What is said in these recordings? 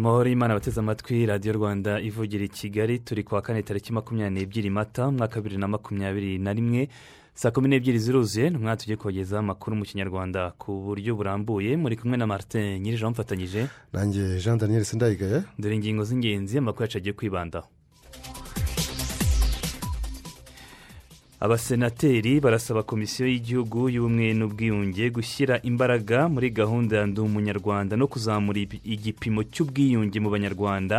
Amahoro y'imana abateze amatwi radiyo rwanda ivugira i kigali turi kuwa kane tariki makumyabiri n'ebyiri mata umwaka wa bibiri na makumyabiri na rimwe saa kumi n'ebyiri ziruzuye ni umwanya tugiye kubagezaho amakuru mu kinyarwanda ku buryo burambuye. Muri kumwe na martin nyirije wamufatanyije nanjye jean daniel sindayigaya dore ingingo z'ingenzi amakuru yacu agiye kwibandaho. Abasenateri barasaba komisiyo y'igihugu y'ubumwe n'ubwiyunge gushyira imbaraga muri gahunda ya ndi umunyarwanda no kuzamura igipimo cy'ubwiyunge mu banyarwanda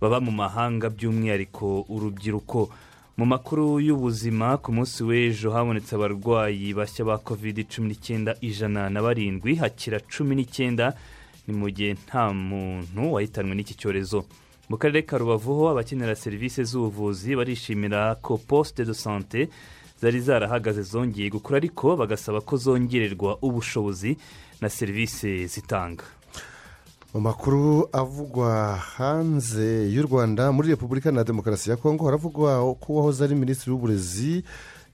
baba mu mahanga by'umwihariko urubyiruko. Mu makuru y'ubuzima ku munsi w'ejo habonetse abarwayi bashya ba kovide cumi n'icyenda ijana na barindwi hakira cumi n'icyenda ni mu gihe nta muntu wahitanwe n'iki cyorezo. Mu karere ka rubavu abakenera serivisi z'ubuvuzi barishimira ko posite de sante zari zarahagaze zongeye gukora ariko bagasaba ko zongererwa ubushobozi na serivisi zitanga. Mu makuru avugwa hanze y'u rwanda muri repubulika na demokarasi ya kongo haravugwa ko uwahoze ari minisitiri w'uburezi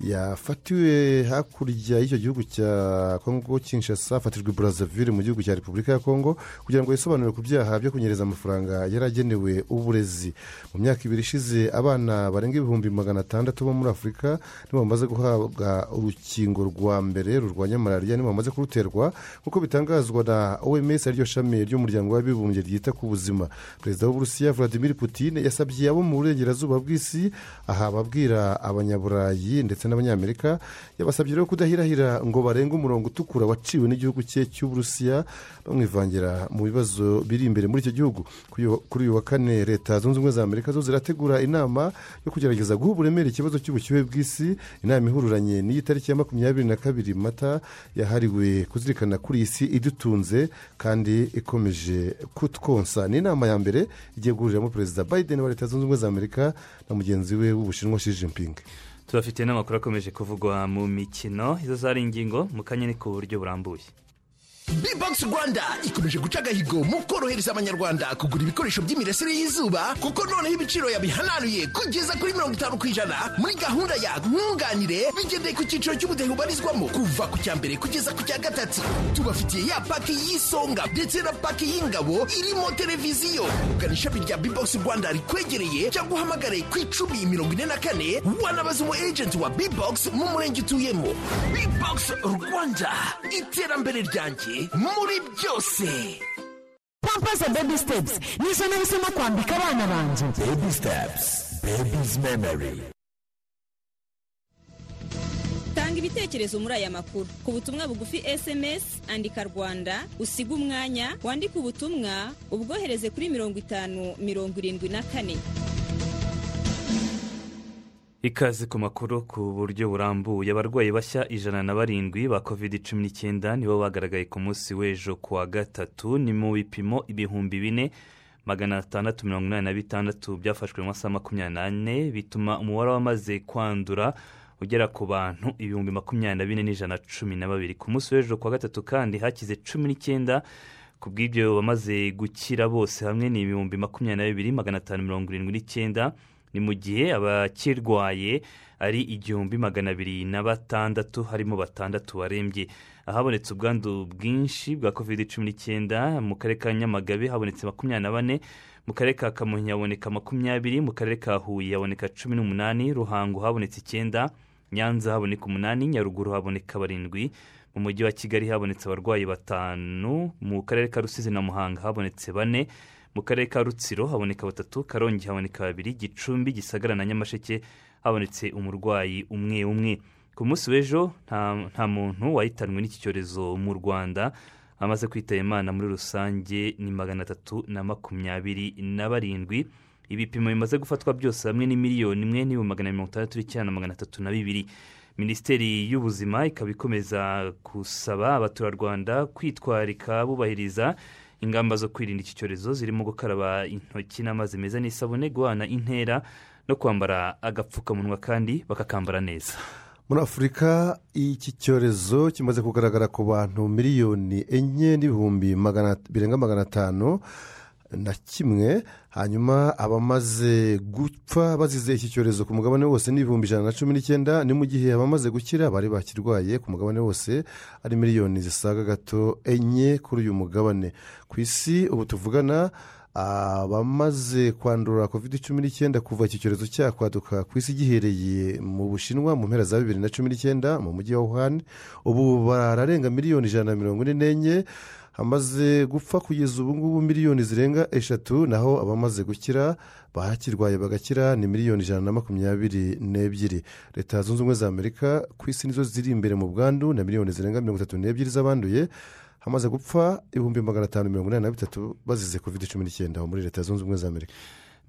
yafatiwe hakurya y'icyo gihugu cya kongo kinshasa afatirwa burazavire mu gihugu cya repubulika ya kongo kugira ngo yisobanure ku byaha byo kunyereza amafaranga yari agenewe uburezi. Mu myaka ibiri ishize abana barenga ibihumbi magana atandatu bo muri afurika nibo bamaze guhabwa urukingo rwa mbere rurwanya malariya nibo bamaze kuruterwa nk'uko bitangazwa na oms ari ryo shami ry'umuryango w'abibumbye ryita ku buzima. Perezida w'uburusiya vladimir putin yasabye abo mu burengerazuba bw'isi aha ababwira abanyaburayi ndetse n'abanyamerika yabasabye rero kudahirahira ngo barenge umurongo utukura waciwe n'igihugu cye cy'uburusiya bamwivangira mu bibazo biri imbere muri icyo gihugu. Kuri uyu wa kane leta zunze ubumwe za amerika zo zirategura inama yo kugerageza guha uburemere ikibazo cy'ubushyuhe bw'isi. Inama ihururanye n'iyi tariki ya makumyabiri na kabiri mata yahariwe kuzirikana kuri iyi si idutunze kandi ikomeje kutwonsa. Ni inama ya mbere igiye guhuriramo perezida biden wa leta zunze ubumwe za amerika na mugenzi we w'ubushinwa Xi Jinping. Tubafitiye n'amakuru akomeje kuvugwa mu mikino izo zari ingingo mu kanya ni ku buryo burambuye. Bibogisi rwanda. Ikomeje guca agahigo mu korohereza abanyarwanda kugura ibikoresho by'imirasire y'izuba kuko noneho ibiciro yabihananuye kugeza kuri mirongo itanu ku ijana. Muri gahunda ya nkunganire bigendeye ku cyiciro cy'ubudehe ubarizwamo kuva ku cya mbere kugeza ku cya gatatu. Tubafitiye ya paki y'isonga ndetse na paki y'ingabo irimo televiziyo. Ugana ishami rya bibogisi rwanda rikwegereye cyangwa uhamagare ku icumi mirongo ine na kane wanabaza umu ejenti wa bibogisi mu murenge utuyemo. Bibogisi rwanda. Iterambere ryanjye. Muri byose. Pampasi bebi sitepusi nizo nahisemo kwambika abana banjye bebi sitepusi bebizi memori tanga ibitekerezo muri aya makuru. Ku butumwa bugufi esemesi andika rwanda usiga umwanya wandike ubutumwa ubwohereze kuri mirongo itanu mirongo irindwi na kane. Ikaze ku makuru ku buryo burambuye. Abarwayi bashya ijana na barindwi ba kovide cumi n'icyenda nibo bagaragaye ku munsi w'ejo ku wa gatatu. Ni mu bipimo ibihumbi bine magana atandatu mirongo inani na bitandatu byafashwe mu masaha makumyabiri n'ane bituma umubare w'amaze kwandura ugera ku bantu ibihumbi makumyabiri na bine n'ijana cumi na babiri. Ku munsi w'ejo ku wa gatatu kandi hakize cumi n'icyenda ku bw'ibyo bamaze gukira bose. Hamwe ni ibihumbi makumyabiri na bibiri magana atanu mirongo irindwi n'icyenda. Ni mu gihe abakirwaye ari igihumbi magana abiri na batandatu harimo batandatu barembye. Ahabonetse ubwandu bwinshi bwa kovide cumi n'icyenda mu karere ka nyamagabe habonetse makumyabiri na bane mu karere ka kamonyi haboneka makumyabiri mu karere ka huye haboneka cumi n'umunani ruhango habonetse icyenda nyanza haboneka umunani nyaruguru haboneka barindwi mu mujyi wa kigali habonetse abarwayi batanu mu karere ka rusizi na muhanga habonetse bane mu karere ka rutsiro haboneka batatu karongi haboneka babiri gicumbi gisagara na nyamasheke habonetse umurwayi umwe umwe. Ku munsi w'ejo nta muntu wahitanwe n'iki cyorezo mu rwanda. Amaze kwitaba imana muri rusange ni magana atatu na makumyabiri na barindwi. Ibipimo bimaze gufatwa byose hamwe ni miliyoni imwe n'ibihumbi magana mirongo itandatu n'icyenda na magana atatu na bibiri. Minisiteri y'ubuzima ikaba ikomeza gusaba abaturarwanda kwitwarika bubahiriza ingamba zo kwirinda iki cyorezo zirimo gukaraba intoki n'amazi meza n'isabune guhana intera no kwambara agapfukamunwa kandi bakakambara neza. Muri afurika iki cyorezo kimaze kugaragara ku bantu miliyoni enye n'ibihumbi birenga magana atanu. Na kimwe hanyuma abamaze gupfa bazize iki cyorezo ku mugabane wose ni ibihumbi ijana na cumi n'icyenda ni mu gihe abamaze gukira bari bakirwaye ku mugabane wose ari miliyoni zisaga gato enye kuri uyu mugabane. Ku isi ubu tuvugana abamaze kwandura covid cumi n'icyenda kuva iki cyorezo cyakwaduka ku isi gihereye mu bushinwa mu mpera za bibiri na cumi n'icyenda mu mujyi wa wuhan ubu bararenga miliyoni ijana na mirongo ine n'enye hamaze gupfa kugeza ubu ngubu miliyoni zirenga eshatu naho abamaze gukira bakirwaye bagakira ni miliyoni ijana na makumyabiri n'ebyiri. Leta zunze ubumwe za amerika ku isi nizo ziri imbere mu bwandu na miliyoni zirenga mirongo itatu n'ebyiri z'abanduye hamaze gupfa ibihumbi magana atanu mirongo inani na bitatu bazize covid cumi n'icyenda muri leta zunze ubumwe za amerika.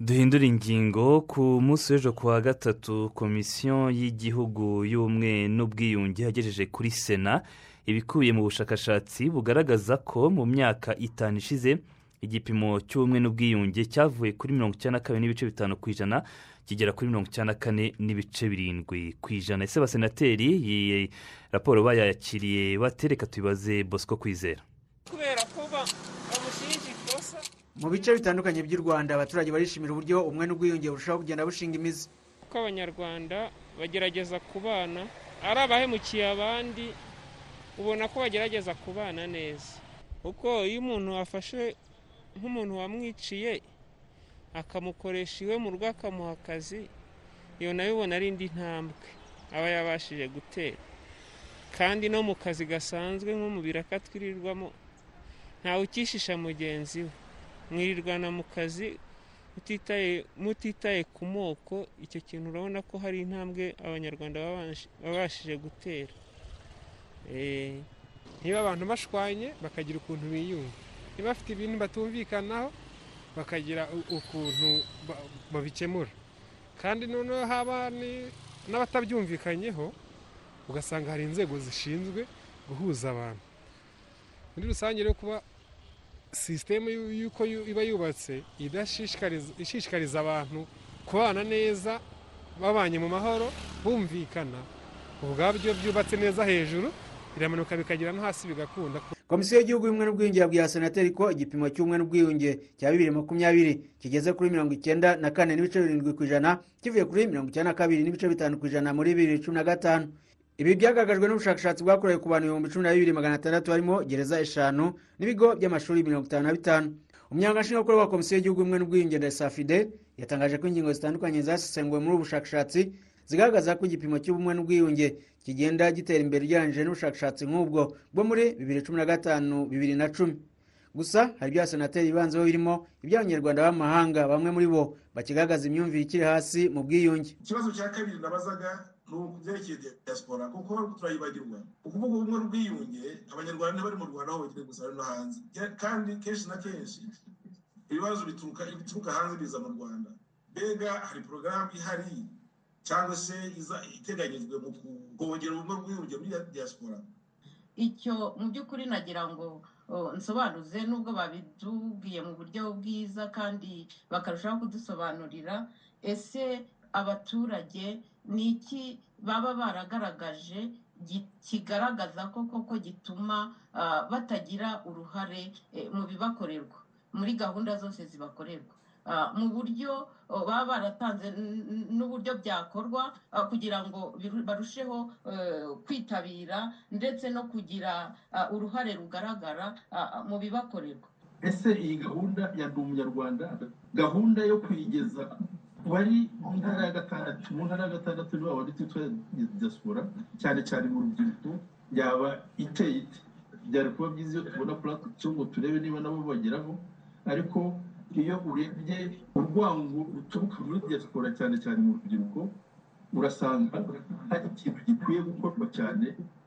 Duhindura ingingo ku munsi w'ejo ku wa gatatu komisiyo y'igihugu y'ubumwe n'ubwiyunge yagejeje kuri sena ibikubiye mu bushakashatsi bugaragaza ko mu myaka itanu ishize igipimo cy'ubumwe n'ubwiyunge cyavuye kuri mirongo icyenda na kabiri n'ibice bitanu ku ijana kigera kuri mirongo icyenda na kane n'ibice birindwi ku ijana. Ese abasenateri iyi raporo bayakiriye batereka tubibaze bosco kwizera. Kubera ko ikosa mu bice bitandukanye by'u rwanda abaturage barishimira uburyo ubumwe n'ubwiyunge burushaho kugenda bushinga imizi. Ko abanyarwanda bagerageza kubana ari abahemukiye abandi ubona ko bagerageza kubana neza. Kuko iyo umuntu afashe nk'umuntu wamwiciye akamukoresha iwe mu rugo akamuha akazi iyo na yo ubona ari indi ntambwe aba yabashije gutera. Kandi no mu kazi gasanzwe nko mu biraka twirirwamo ntawe ukishisha mugenzi we. Mwirirwana mu kazi mutitaye ku moko icyo kintu urabona ko hari intambwe abanyarwanda babashije gutera. Niba abantu bashwanye bakagira ukuntu biyunga niba bafite ibintu batumvikanaho bakagira ukuntu babikemura kandi noneho haba n'abatabyumvikanyeho ugasanga hari inzego zishinzwe guhuza abantu. Muri rusange rero kuba sisiteme y'uko iba yubatse ishishikariza abantu kubana neza babanye mu mahoro bumvikana. Ubwabyo byubatse neza hejuru biramanuka bikagera no hasi bigakunda. Komisiyo y'igihugu y'ubumwe n'ubwiyunge yabwiye senateri ko igipimo cy'ubumwe n'ubwiyunge cya bibiri makumyabiri kigeze kuri mirongo icyenda na kane n'ibice birindwi ku ijana kivuye kuri mirongo icyenda na kabiri n'ibice bitanu ku ijana muri bibiri cumi na gatanu. Ibi byagaragajwe n'ubushakashatsi bwakorewe ku bantu ibihumbi cumi na bibiri magana atandatu harimo gereza eshanu n'ibigo by'amashuri mirongo itanu na bitanu. Umunyanga nshingwabikorwa wa komisiyo y'igihugu y'ubumwe n'ubwiyunge ndasafide yatangaje ko ingingo zitandukanye zasesenguwe muri ubu bushakashatsi zigaragaza ko igipimo cy'ubumwe n'ubwiyunge kigenda gitera imbere ugereranyije n'ubushakashatsi nk'ubwo bwo muri bibiri cumi na gatanu bibiri na cumi. Gusa hari ibya senateri bibanzeho birimo iby'abanyarwanda b'amahanga bamwe muri bo bakigaragaza imyumvire ikiri hasi mu bwiyunge. Ikibazo cya kabiri nabazaga ni ukubyerekeye diaspora kuko turayibagirwa. Ukuvuga ubumwe n'ubwiyunge abanyarwanda ntibari mu rwanda aho bagiye gusa no hanze. Kandi kenshi na kenshi ibibazo bituruka hanze biza mu rwanda. Mbega hari porogaramu ihari? Cyangwa se iteganyijwe mu kongera ubumwe bw'ubwiyunge muri diaspora? Icyo mu by'ukuri nagira ngo nsobanuze nubwo babitubwiye mu buryo bwiza kandi bakarushaho kudusobanurira ese abaturage ni iki baba baragaragaje kigaragaza ko koko gituma batagira uruhare mu bibakorerwa muri gahunda zose zibakorerwa? Mu buryo baba baratanze n'uburyo byakorwa kugira ngo barusheho kwitabira ndetse no kugira uruhare rugaragara mu bibakorerwa. Ese iyi gahunda ya ndi umunyarwanda gahunda yo kuyigeza bari mu ntara ya gatandatu mu ntara ya gatandatu niba wari twitwa diaspora? Cyane cyane mu rubyiruko yaba iteye ite byari kuba byiza iyo tubona puratikiyo ngo turebe niba nabo bageraho ariko iyo urebye urwango ruturuka muri diaspora cyane cyane mu rubyiruko urasanga hari ikintu gikwiye gukorwa cyane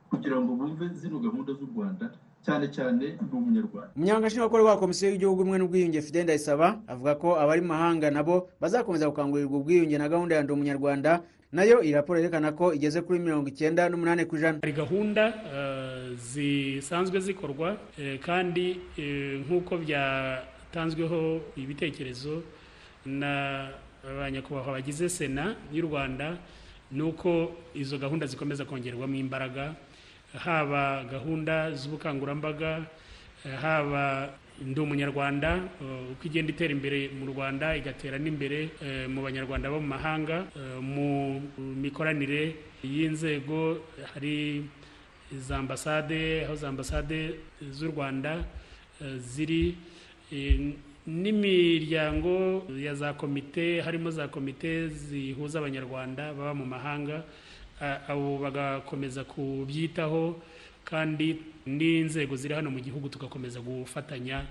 kugira ngo bumve zino gahunda z'u rwanda cyane cyane ndi umunyarwanda umunyamabanga nshingwabikorwa wa komisiyo y'igihugu umwe n'ubwiyunge fidel ndayisaba avuga ko abari mu mahanga nabo bazakomeza gukangurirwa ubwiyunge na gahunda ya ndi umunyarwanda na yo iyi raporo yerekana ko igeze kuri mirongo icyenda n'umunani ku ijana hari gahunda zisanzwe zikorwa kandi nk'uko byatanzweho ibitekerezo na ba nyakubahwa bagize sena y'u rwanda ni uko izo gahunda zikomeza kongerwamo imbaraga haba gahunda z'ubukangurambaga haba ndi umunyarwanda uko igenda itera imbere mu rwanda igatera n'imbere mu banyarwanda bo mu mahanga mu mikoranire y'inzego hari za ambasade aho za ambasade z'u rwanda ziri n'imiryango ya za komite harimo za komite zihuza abanyarwanda baba mu mahanga abo bagakomeza kubyitaho kandi n'inzego ziri hano mu gihugu tugakomeza gufatanya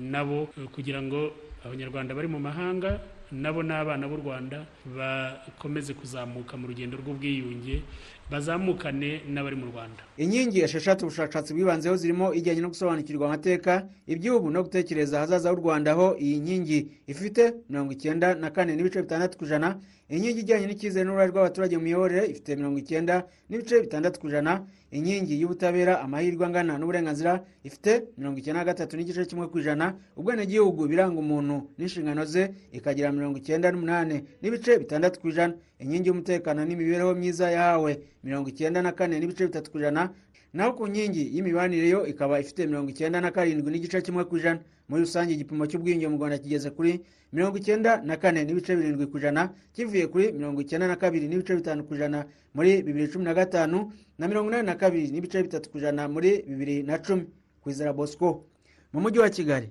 nabo kugira ngo abanyarwanda bari mu mahanga nabo n'abana b'u rwanda bakomeze kuzamuka mu rugendo rw'ubwiyunge bazamukane n'abari mu rwanda. Inkingi esheshatu ubushakashatsi bwibanzeho zirimo ijyanye no gusobanukirwa amateka iby'ubu no gutekereza ahazaza h'u rwanda aho iyi nkingi. Ifite mirongo icyenda na kane n'ibice bitandatu ku ijana. Inkingi ijyanye n'icyizere n'uruhare rw'abaturage mu miyoborere ifite mirongo icyenda n'ibice bitandatu ku ijana. Inkingi y'ubutabera amahirwe angana n'uburenganzira ifite mirongo icyenda na gatatu n'igice kimwe ku ijana. Ubwenegihugu biranga umuntu n'inshingano ze ikagira mirongo icyenda n'umunani n'ibice bitandatu ku ijana. Inkingi y'umutekano n'imibereho myiza yahawe mirongo icyenda na kane n'ibice bitatu ku ijana. Naho ku nkingi y'imibanire yo ikaba ifite mirongo icyenda na karindwi n'igice kimwe ku ijana. Muri rusange igipimo cy'ubwiyunge mu rwanda kigeze kuri mirongo icyenda na kane n'ibice birindwi ku ijana kivuye kuri mirongo icyenda na kabiri n'ibice bitanu ku ijana muri bibiri cumi na gatanu na mirongo inani na kabiri n'ibice bitatu ku ijana muri bibiri na cumi. Ku izara bosco mu mujyi wa kigali.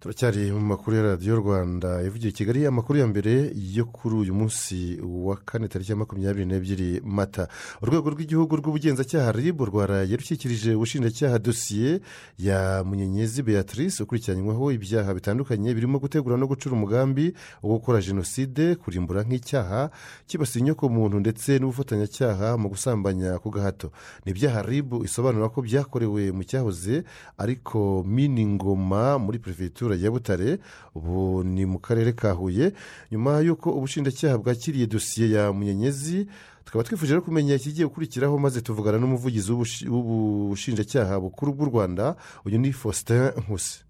Turacyari mu makuru ya radiyo rwanda ivugiye kigali amakuru ya mbere yo kuri uyu munsi wa kane tariki ya makumyabiri n'ebyiri mata. Urwego rw'igihugu rw'ubugenzacyaha rib rwaraye rushyikirije ubushinjacyaha dosiye ya munyenyezi beatrice ukurikiranyweho ibyaha bitandukanye birimo gutegura no gucura umugambi wo gukora jenoside kurimbura nk'icyaha kibasiye inyokomuntu ndetse n'ubufatanyacyaha mu gusambanya ku gahato. Ni ibyaha rib isobanura ko byakorewe mu cyahoze ariko mini ngoma muri perefegitura ya butare ubu ni mu karere ka huye nyuma y'uko ubushinjacyaha bwakiriye dosiye ya munyenyezi tukaba twifuje no kumenya ikigiye gukurikiraho maze tuvugana n'umuvugizi w'ubushinjacyaha bukuru bw'u rwanda uyu ni faustin nkusi.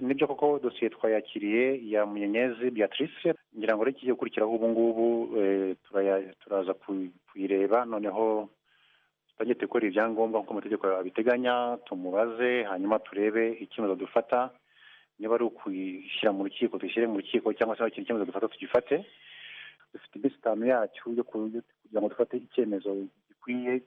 Nibyo koko dosiye twayakiriye ya munyenyezi beatrice ngira ngo rero ikigiye gukurikiraho ubu ngubu turaza kuyireba noneho tujye dukora ibyangombwa nk'uko amategeko abiteganya tumubaze hanyuma turebe icyemezo dufata. Niba ari ukuyishyira mu rukiko tuyishyire mu rukiko cyangwa se ikindi cyemezo dufata tugifate. Dufite iminsi itanu yacyo yo kugira ngo dufate icyemezo gikwiye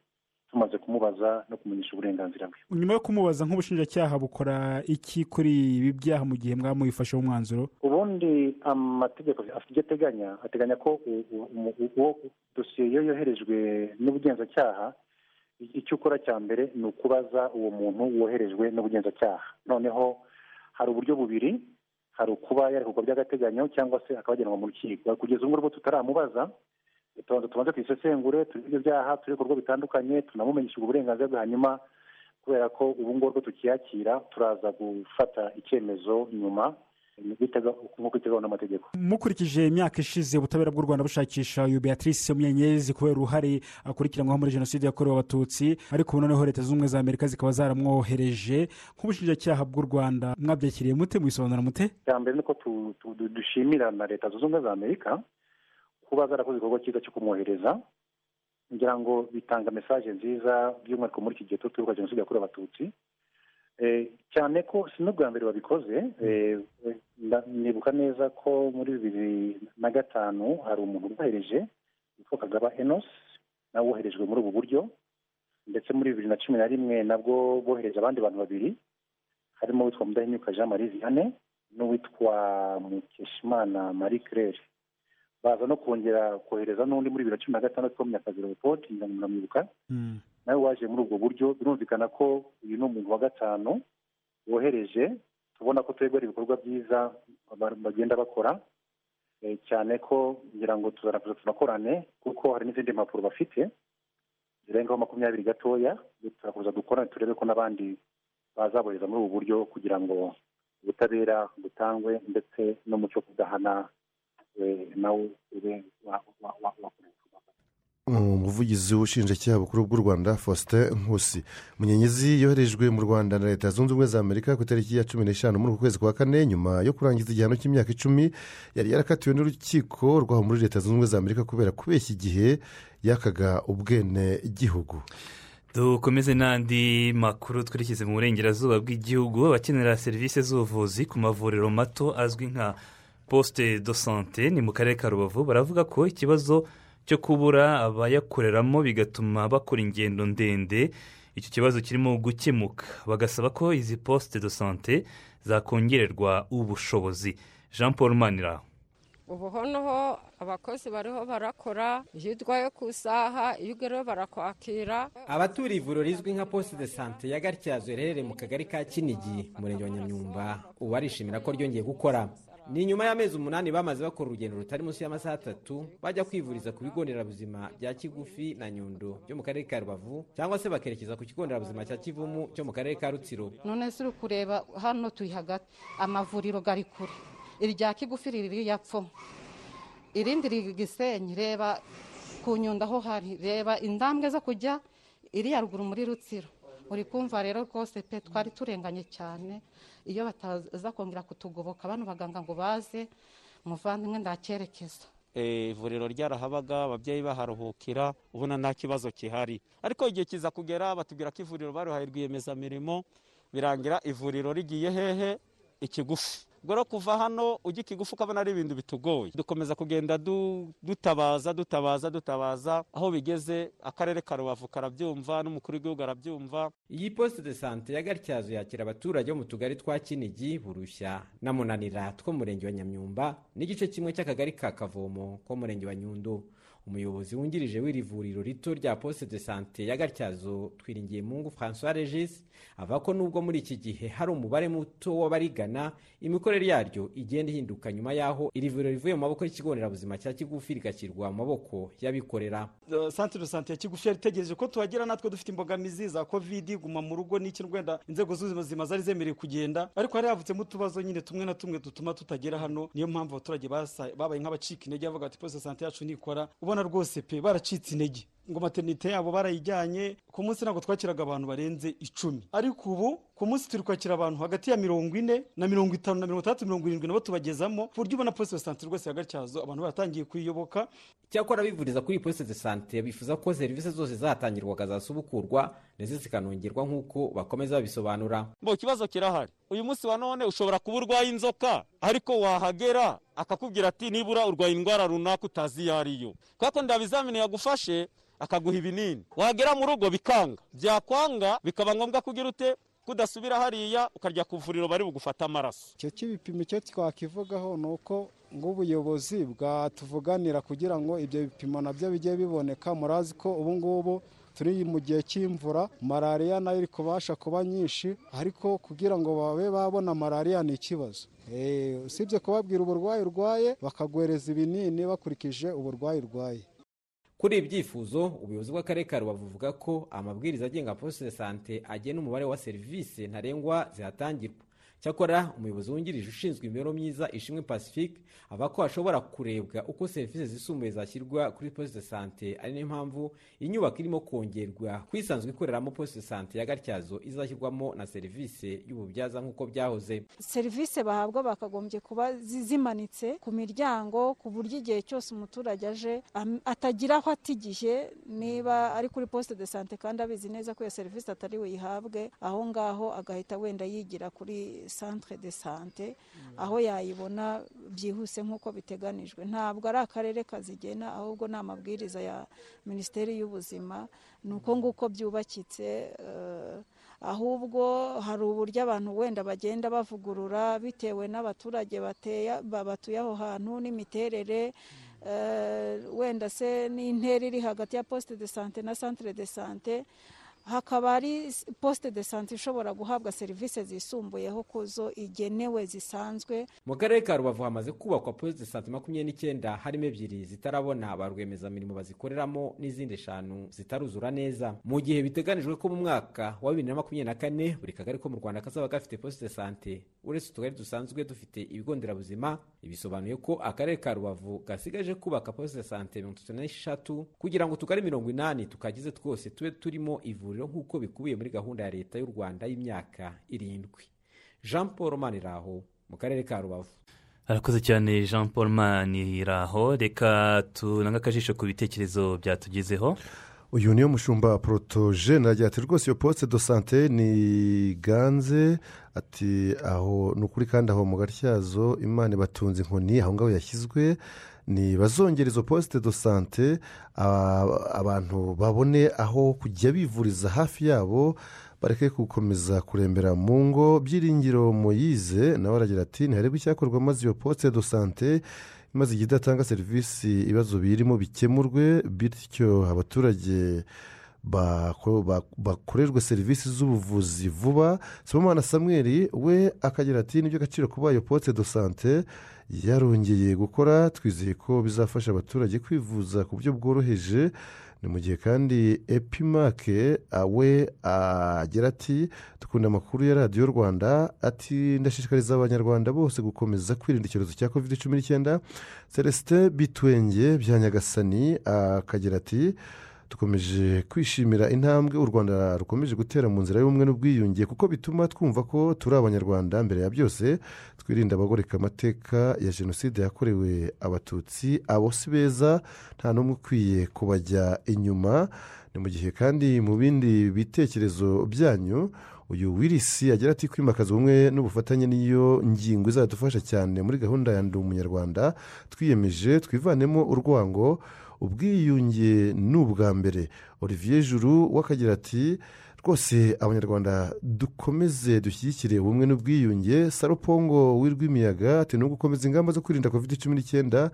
tumaze kumubaza no kumenyesha uburenganzira bwe. Nyuma yo kumubaza nk'ubushinjacyaha bukora iki kuri ibi byaha mu gihe mwamubifasheho umwanzuro ubundi amategeko afite ibyo ateganya ateganya ko uwo dosiye iyo yoherejwe n'ubugenzacyaha icyo ukora cya mbere ni ukubaza uwo muntu woherejwe n'ubugenzacyaha. Noneho hari uburyo bubiri hari ukuba yarekurwa by'agateganyo cyangwa se akaba yajyanwa mu rukiko. Kugeza ubu ngubu tutaramubaza tubanza tubanze tuyisesengure turi ibyo byaha turi ibikorwa bitandukanye tunamumenyesha uburenganzira bwe. Hanyuma kubera ko ubu ngubu tukiyakira turaza gufata icyemezo nyuma nk'uko iteganywa n'amategeko mukurikije imyaka ishize ubutabera bw'u rwanda bushakisha uyu beatrice munyenyezi kubera uruhare akurikiranwaho muri jenoside yakorewe abatutsi ariko ubu noneho leta zunze ubumwe za amerika zikaba zaramwohereje nk'ubushinjacyaha bw'u rwanda. Mwabyakiriye mute mubisobanura mute? Icya mbere ni uko dushimira na leta zunze ubumwe za amerika kuba zarakoze igikorwa cyiza cyo kumwohereza ngira ngo bitanga mesaje nziza by'umwihariko muri iki gihe turi twibuka jenoside yakorewe abatutsi. Cyane ko si n'ubwa mbere babikoze nibuka neza ko muri bibiri na gatanu hari umuntu ubohereje witwa kagaba enos nawe woherejwe muri ubu buryo ndetse muri bibiri na cumi na rimwe nabwo bohereje abandi bantu babiri harimo uwitwa mudahinyuka jean marie vianney n'uwitwa mukeshimana marie claire. Baza no kongera kohereza n'undi muri bibiri na cumi na gatandatu wo munyakazi leopold muramwibuka nawe waje muri ubwo buryo birumvikana ko uyu ni umuntu wa gatanu wohereje. Tubona ko ari ibikorwa byiza bagenda bakora cyane ko ngira ngo tuzanakuza tunakorane kuko hari n'izindi mpapuro bafite zirengaho makumyabiri gatoya turakuza dukorane turebe ko n'abandi bazabohereza muri ubu buryo kugira ngo ubutabera butangwe ndetse n'umuco kudahana eh, nawo ube wa- wa- wa- wakoreshwa umuvugizi w'ubushinjacyaha bukuru bw'u rwanda faustin nkusi. Munyenyezi yoherejwe mu rwanda na leta zunze ubumwe za amerika ku itariki ya cumi n'eshanu muri uku kwezi kwa kane nyuma yo kurangiza igihano cy'imyaka icumi yari yarakatiwe n'urukiko rwaho muri leta zunze ubumwe za amerika kubera kubeshya igihe yakaga ubwene gihugu dukomeze n'andi makuru twerekeze mu burengerazuba bw'igihugu. Abakenera serivisi z'ubuvuzi ku mavuriro mato azwi nka posite do sante ni mu karere ka rubavu baravuga ko ikibazo cyo kubura abayakoreramo bigatuma bakora ingendo ndende. Icyo kibazo kirimo gukemuka. Bagasaba ko izi posite do sante zakongererwa ubushobozi. Jean paul manira. Ubu noneho abakozi bariho barakora. Iyo urwaye ku isaha iyo ugerewe barakwakira. Abaturiye ivuriro rizwi nka poste de sante ya gatyazo riherereye mu kagari ka kinigi umurenge wa nyamyumba. Ubu barishimira ko ryongeye gukora. Ni nyuma y'amezi umunani bamaze bakora urugendo rutari munsi y'amasaha atatu bajya kwivuriza ku bigo nderabuzima bya kigufi na nyundo byo mu karere ka rubavu cyangwa se bakerekeza ku kigo nderabuzima cya kivumu cyo mu karere ka rutsiro. None se uri kureba hano turi hagati. Amavuriro gari kure. Irya kigufi riri yapfo irindi riri gisenyi reba ku nyundo aho hari reba indambwe zo kujya iri haruguru muri rutsiro. Uri kumva rero rwose pe twari turenganye cyane. Iyo bataza kongera kutugoboka bano baganga ngo baze muvandimwe ndacyerekeza ivuriro ryarahabaga ababyeyi baharuhukira ubona nta kibazo gihari ariko igihe kiza kugera batubwira ko ivuriro baruhaye rwiyemezamirimo birangira ivuriro rigiye hehe ikigufi. Ubwo rero kuva hano ujya ikigufi ukabona ari ibintu bitugoye. Dukomeza kugenda dutabaza dutabaza dutabaza. Aho bigeze akarere ka rubavu karabyumva n'umukuru w'igihugu arabyumva. Iyi poste de sante ya gatyazo yakira abaturage bo mu tugari twa kinigi burushya na munanira two mu murenge wa nyamyumba n'igice kimwe cy'akagari ka kavomo ko mu murenge wa nyundo. Umuyobozi wungirije w'iri vuriro rito rya poste de sante ya gatyazo twiringiye mungu francois regis avuga ko nubwo muri iki gihe hari umubare muto w'abarigana imikorere yaryo igenda ihinduka nyuma y'aho iri vuriro rivuye mu maboko y'ikigo nderabuzima cya kigufi rigashyirwa mu maboko y'abikorera santire de sante ya kigufi yari itegereje ko tuhagera natwe dufite imbogamizi za kovidi guma mu rugo n'iki wenda inzego z'ubuzima zari zemerewe kugenda ariko hari havutsemo utubazo nyine tumwe na tumwe dutuma tutagera hano niyo mpamvu abaturage babaye nk'abacika intege bavuga ati poste sante yacu nikora ubona rwose pe baracitse intege. Ngo materinite yabo barayijyanye ku munsi ntabwo twakiraga abantu barenze icumi. Ariko ubu ku munsi turi kwakira abantu hagati ya mirongo ine na mirongo itanu na mirongo itandatu mirongo irindwi nabo tubagezamo ku buryo ubona posite de sante rwose ya gatyazo abantu baratangiye kuyiyoboka. Cyakora bivuriza kuri iyi posite de sante bifuza ko serivisi zose zahatangirwaga zasubukurwa ndetse zikanongerwa nk'uko bakomeza babisobanura. Ngo ikibazo kirahari. Uyu munsi wa none ushobora kuba urwaye inzoka ariko wahagera akakubwira ati nibura urwaye indwara runaka utazi iyo ariyo kubera ko ndabizamini yagufashe akaguha ibinini wagera mu rugo bikanga. Byakwanga bikaba ngombwa kugira ute? Kudasubira hariya ukarya ku ivuriro bari bugufate amaraso. Icyo cy'ibipimo icyo twakivugaho ni uko ng'ubuyobozi bwatuvuganira kugira ngo ibyo bipimo na byo bijye biboneka. Murazi ko ubu ngubu turi mu gihe cy'imvura malariya na yo iri kubasha kuba nyinshi ariko kugira ngo babe babona malariya ni ikibazo. Usibye kubabwira uburwayi urwaye bakaguhereza ibinini bakurikije uburwayi urwaye. Kuri ibi byifuzo ubuyobozi bw'akarere ka rubavu buvuga ko amabwiriza agenga posite de sante agena umubare wa serivisi ntarengwa zihatangirwa. Cyakora umuyobozi wungirije ushinzwe imibereho myiza ishimwe pacifique avuga ko hashobora kurebwa uko serivisi zisumbuye zashyirwa kuri posite de sante. Ari na yo mpamvu inyubako irimo kongerwa ku isanzwe ikoreramo posite de sante ya gatyazo izashyirwamo na serivisi y'ububyaza nk'uko byahoze. Serivisi bahabwa bakagombye kuba zimanitse ku miryango ku buryo igihe cyose umuturage aje atagira aho ata igihe niba ari kuri posite de sante kandi abizi neza ko iyo serivisi atari buyihabwe aho ngaho agahita wenda yigira kuri centre de sante aho yayibona byihuse nk'uko biteganijwe. Ntabwo ari akarere kazigena ahubwo ni amabwiriza ya minisiteri y'ubuzima ni uko nguko byubakitse ahubwo hari uburyo abantu wenda bagenda bavugurura bitewe n'abaturage batuye aho hantu n'imiterere wenda se n'intera iri hagati ya posite de sante na centre de sante hakaba hari posite de sante ishobora guhabwa serivisi zisumbuyeho ku zo igenewe zisanzwe. Mu karere ka rubavu hamaze kubakwa posite de sante makumyabiri n'icyenda harimo ebyiri zitarabona ba rwiyemezamirimo bazikoreramo n'izindi eshanu zitaruzura neza. Mu gihe biteganijwe ko mu mwaka wa bibiri na makumyabiri na kane buri kagari ko mu rwanda kazaba gafite posite de sante uretse utugari dusanzwe dufite ibigo nderabuzima bisobanuye ko akarere ka rubavu gasigaje kubaka posite sante mirongo itatu n'eshatu kugira ngo utugari mirongo inani tukagize twose tube turimo ivuriro nk'uko bikubiye muri gahunda ya leta y'u rwanda y'imyaka irindwi. Jean paul maniraho mu karere ka rubavu. Arakoze cyane jean paul maniraho. Reka tunange akajisho ku bitekerezo byatugezeho. Uyu niyo mushumba porotoje nagira ati rwose iyo posite do sante ni ganze. Ati aho ni ukuri kandi aho mu gatyazo imana ibatunze inkoni aho ngaho yashyizwe. Ni bazongera izo posite do sante abantu babone aho kujya bivuriza hafi yabo bareke gukomeza kurembera mu ngo. Byiringiro muyize nawe aragira ati ntiharebwe icyakorwa maze iyo posite do sante maze igihe idatanga serivisi ibibazo birimo bikemurwe bityo abaturage bakorerwe serivisi z'ubuvuzi vuba sibomana samweri we akagira ati ni byo gaciro kuba iyo posite do sante yarongeye gukora twizeye ko bizafasha abaturage kwivuza ku buryo bworoheje ni mu gihe kandi epimake we agira ati dukunda amakuru ya radiyo rwanda ati ndashishikariza abanyarwanda bose gukomeza kwirinda icyorezo cya covid cumi n'icyenda. Celestin bitwenge bya nyagasani akagira ati dukomeje kwishimira intambwe u rwanda rukomeje gutera mu nzira y'ubumwe n'ubwiyunge kuko bituma twumva ko turi abanyarwanda mbere ya byose twirinda abagoreka amateka ya jenoside yakorewe abatutsi abo si beza nta n'umwe ukwiye kubajya inyuma. Ni mu gihe kandi mu bindi bitekerezo byanyu uyu wirisi agira ati kwimakaza ubumwe n'ubufatanye niyo ngingo izadufasha cyane muri gahunda ya ndi umunyarwanda. Twiyemeje twivanemo urwango ubwiyunge ni ubwa mbere. Olivier juru w'akagira ati rwose abanyarwanda dukomeze dushyigikire ubumwe n'ubwiyunge. Sarupongo w'irwimiyaga ati no gukomeza ingamba zo kwirinda covid cumi n'icyenda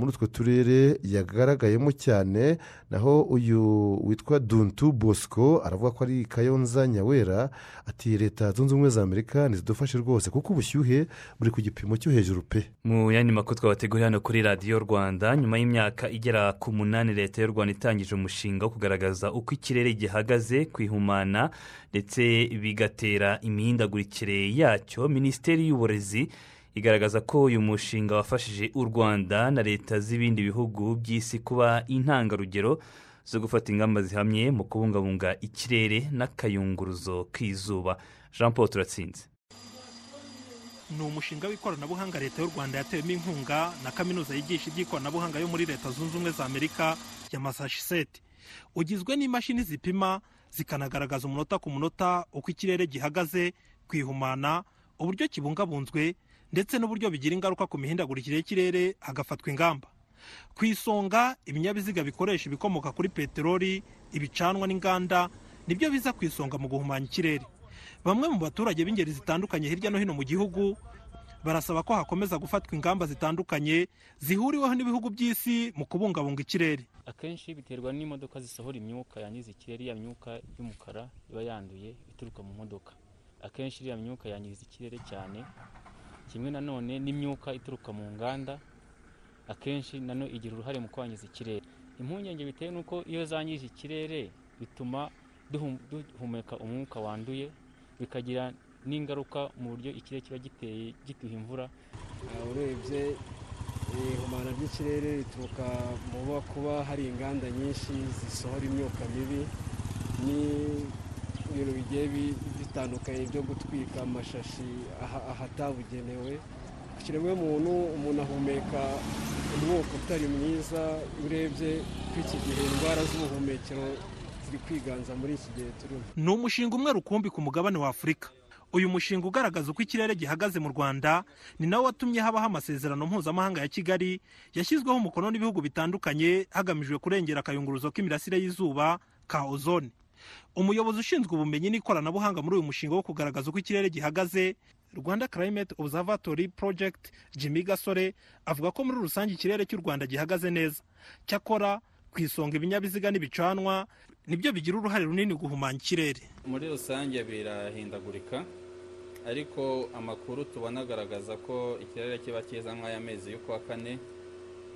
muri utwo turere yagaragayemo cyane naho uyu witwa duntu bosco aravuga ko ari kayonza nyawera ati leta zunze ubumwe za amerika ntizidufashe rwose kuko ubushyuhe buri ku gipimo cyo hejuru pe. Mu yandi makuru twabateguriye hano kuri radiyo rwanda nyuma y'imyaka igera ku munani leta y'u rwanda itangije umushinga wo kugaragaza uko ikirere gihagaze kwihumana ndetse bigatera imihindagurikire yacyo. Minisiteri y'uburezi igaragaza ko uyu mushinga wafashije u rwanda na leta z'ibindi bihugu by'isi kuba intangarugero zo gufata ingamba zihamye mu kubungabunga ikirere n'akayunguruzo k'izuba. Jean paul turatsinze. Ni umushinga w'ikoranabuhanga leta y'u rwanda yatewemo inkunga na kaminuza yigisha iby'ikoranabuhanga yo muri leta zunze ubumwe za amerika ya massachusetts. Ugizwe n'imashini zipima zikanagaragaza umunota ku munota uko ikirere gihagaze kwihumana uburyo kibungabunzwe ndetse n'uburyo bigira ingaruka ku mihindagurikire y'ikirere hagafatwa ingamba. Ku isonga ibinyabiziga bikoresha ibikomoka kuri peteroli ibicanwa n'inganda ni byo biza ku isonga mu guhumanya ikirere. Bamwe mu baturage b'ingeri zitandukanye hirya no hino mu gihugu barasaba ko hakomeza gufatwa ingamba zitandukanye zihuriweho n'ibihugu by'isi mu kubungabunga ikirere. Akenshi biterwa n'imodoka zisohora imyuka yangiza ikirere ya myuka y'umukara iba yanduye ituruka mu modoka. Akenshi iriya myuka yangiza ikirere cyane kimwe nanone n'imyuka ituruka mu nganda akenshi nano igira uruhare mu kwangiza ikirere. Impungenge bitewe n'uko iyo zangije ikirere bituma duhumeka umwuka wanduye bikagira n'ingaruka mu buryo ikirere kiba giteye giduha imvura. Urebye ihumana ry'ikirere rituruka mu kuba hari inganda nyinshi zisohora imyuka mibi n'ibintu bigiye bitandukanye byo gutwika amashashi ahatabugenewe ku kiremwamuntu umuntu ahumeka umwuka utari mwiza urebye ko iki gihe indwara z'ubuhumekero ziri kwiganza muri iki gihe turimo. Ni umushinga umwe rukumbi ku mugabane wa afurika. Uyu mushinga ugaragaza uko ikirere gihagaze mu rwanda ni nawo watumye habaho amasezerano mpuzamahanga ya kigali yashyizweho umukono n'ibihugu bitandukanye hagamijwe kurengera akayunguruzo k'imirasire y'izuba ka ozone. Umuyobozi ushinzwe ubumenyi n'ikoranabuhanga muri uyu mushinga wo kugaragaza uko ikirere gihagaze rwanda climate observatory project jimmy gasore avuga ko muri rusange ikirere cy'u rwanda gihagaze neza. Cyakora ku isonga ibinyabiziga n'ibicanwa ni byo bigira uruhare runini guhumanya ikirere. Muri rusange birahindagurika ariko amakuru tubona agaragaza ko ikirere kiba cyiza nk'aya mezi y'ukwa kane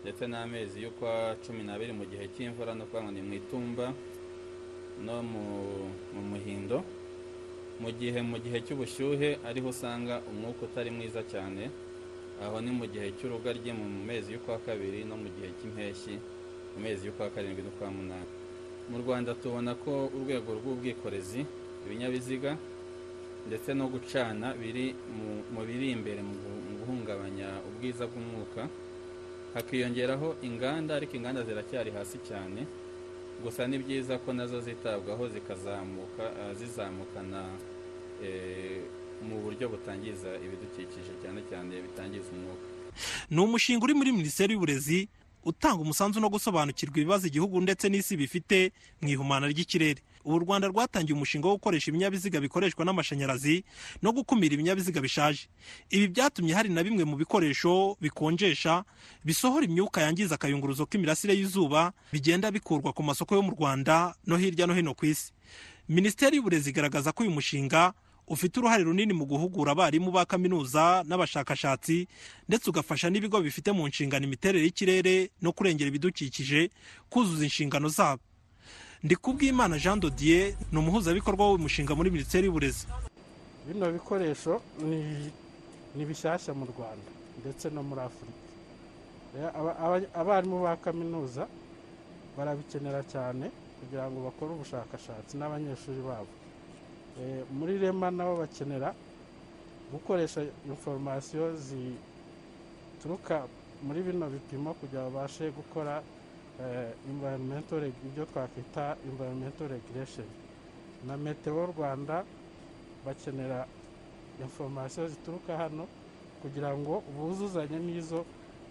ndetse n'amezi y'ukwa cumi n'abiri mu gihe cy'imvura no kuvuga ngo ni mu itumba. No mu muhindo. Mu gihe mu gihe cy'ubushyuhe ariho usanga umwuka utari mwiza cyane. Aho ni mu gihe cy'urugaryi mu mezi y'ukwa kabiri no mu gihe cy'impeshyi mu mezi y'ukwa karindwi n'ukwa munani. Mu rwanda tubona ko urwego rw'ubwikorezi ibinyabiziga ndetse no gucana biri mu biri imbere mu guhungabanya ubwiza bw'umwuka hakiyongeraho inganda ariko inganda ziracyari hasi cyane. Gusa ni byiza ko na zo zitabwaho zikazamuka zizamukana mu buryo butangiza ibidukikije cyane cyane bitangiza umwuka. Ni umushinga uri muri minisiteri y'uburezi utanga umusanzu no gusobanukirwa ibibazo igihugu ndetse n'isi bifite mu ihumana ry'ikirere. Ubu u rwanda rwatangiye umushinga wo gukoresha ibinyabiziga bikoreshwa n'amashanyarazi no gukumira ibinyabiziga bishaje. Ibi byatumye hari na bimwe mu bikoresho bikonjesha bisohora imyuka yangiza akayunguruzo k'imirasire y'izuba bigenda bikurwa ku masoko yo mu rwanda no hirya no hino ku isi. Minisiteri y'uburezi igaragaza ko uyu mushinga ufite uruhare runini mu guhugura abarimu ba kaminuza n'abashakashatsi ndetse ugafasha n'ibigo bifite mu nshingano imiterere y'ikirere no kurengera ibidukikije kuzuza inshingano zabo. Ndi kubw'imana jean dodier ni umuhuzabikorwa w'umushinga muri minisiteri y'uburezi. Bino bikoresho ni bishyashya mu rwanda ndetse no muri afurika. Abarimu ba kaminuza barabikenera cyane kugira ngo bakore ubushakashatsi n'abanyeshuri babo. Muri rema nabo bakenera gukoresha inforomasiyo zituruka muri bino bipimo kugira ngo babashe gukora ibyo twakwita environmental regulation na meteo rwanda bakenera inforomasiyo zituruka hano kugira ngo buzuzanye n'izo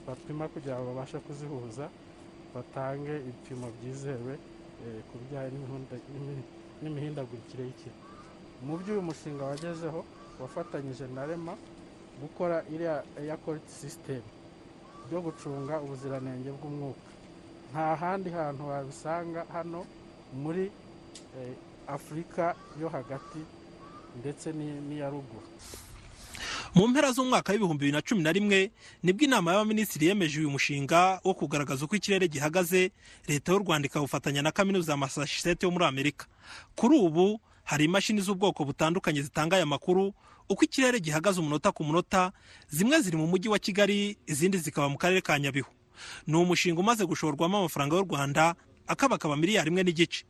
bapima kugira ngo babashe kuzihuza batange ibipimo byizewe ku bijyanye n'imihindagurikire y'ikirere mu byo uyu mushinga wagezeho wafatanyije na rema gukora iriya eya koriti sisitemu byo gucunga ubuziranenge bw'umwuka. Nta handi hantu wabisanga hano muri afurika yo hagati ndetse n'iya ruguru. Mu mpera z'umwaka w'ibihumbi bibiri na cumi na rimwe ni bwo inama y'abaminisitiri yemeje uyu mushinga wo kugaragaza uko ikirere gihagaze leta y'u rwanda ikawufatanya na kaminuza ya massachusetts yo muri amerika. Kuri ubu hari imashini z'ubwoko butandukanye zitanga aya makuru uko ikirere gihagaze umunota ku munota zimwe ziri mu mujyi wa kigali izindi zikaba mu karere ka nyabihu. Ni umushinga umaze gushorwamo amafaranga y'u rwanda akabakaba miliyari imwe n'igice.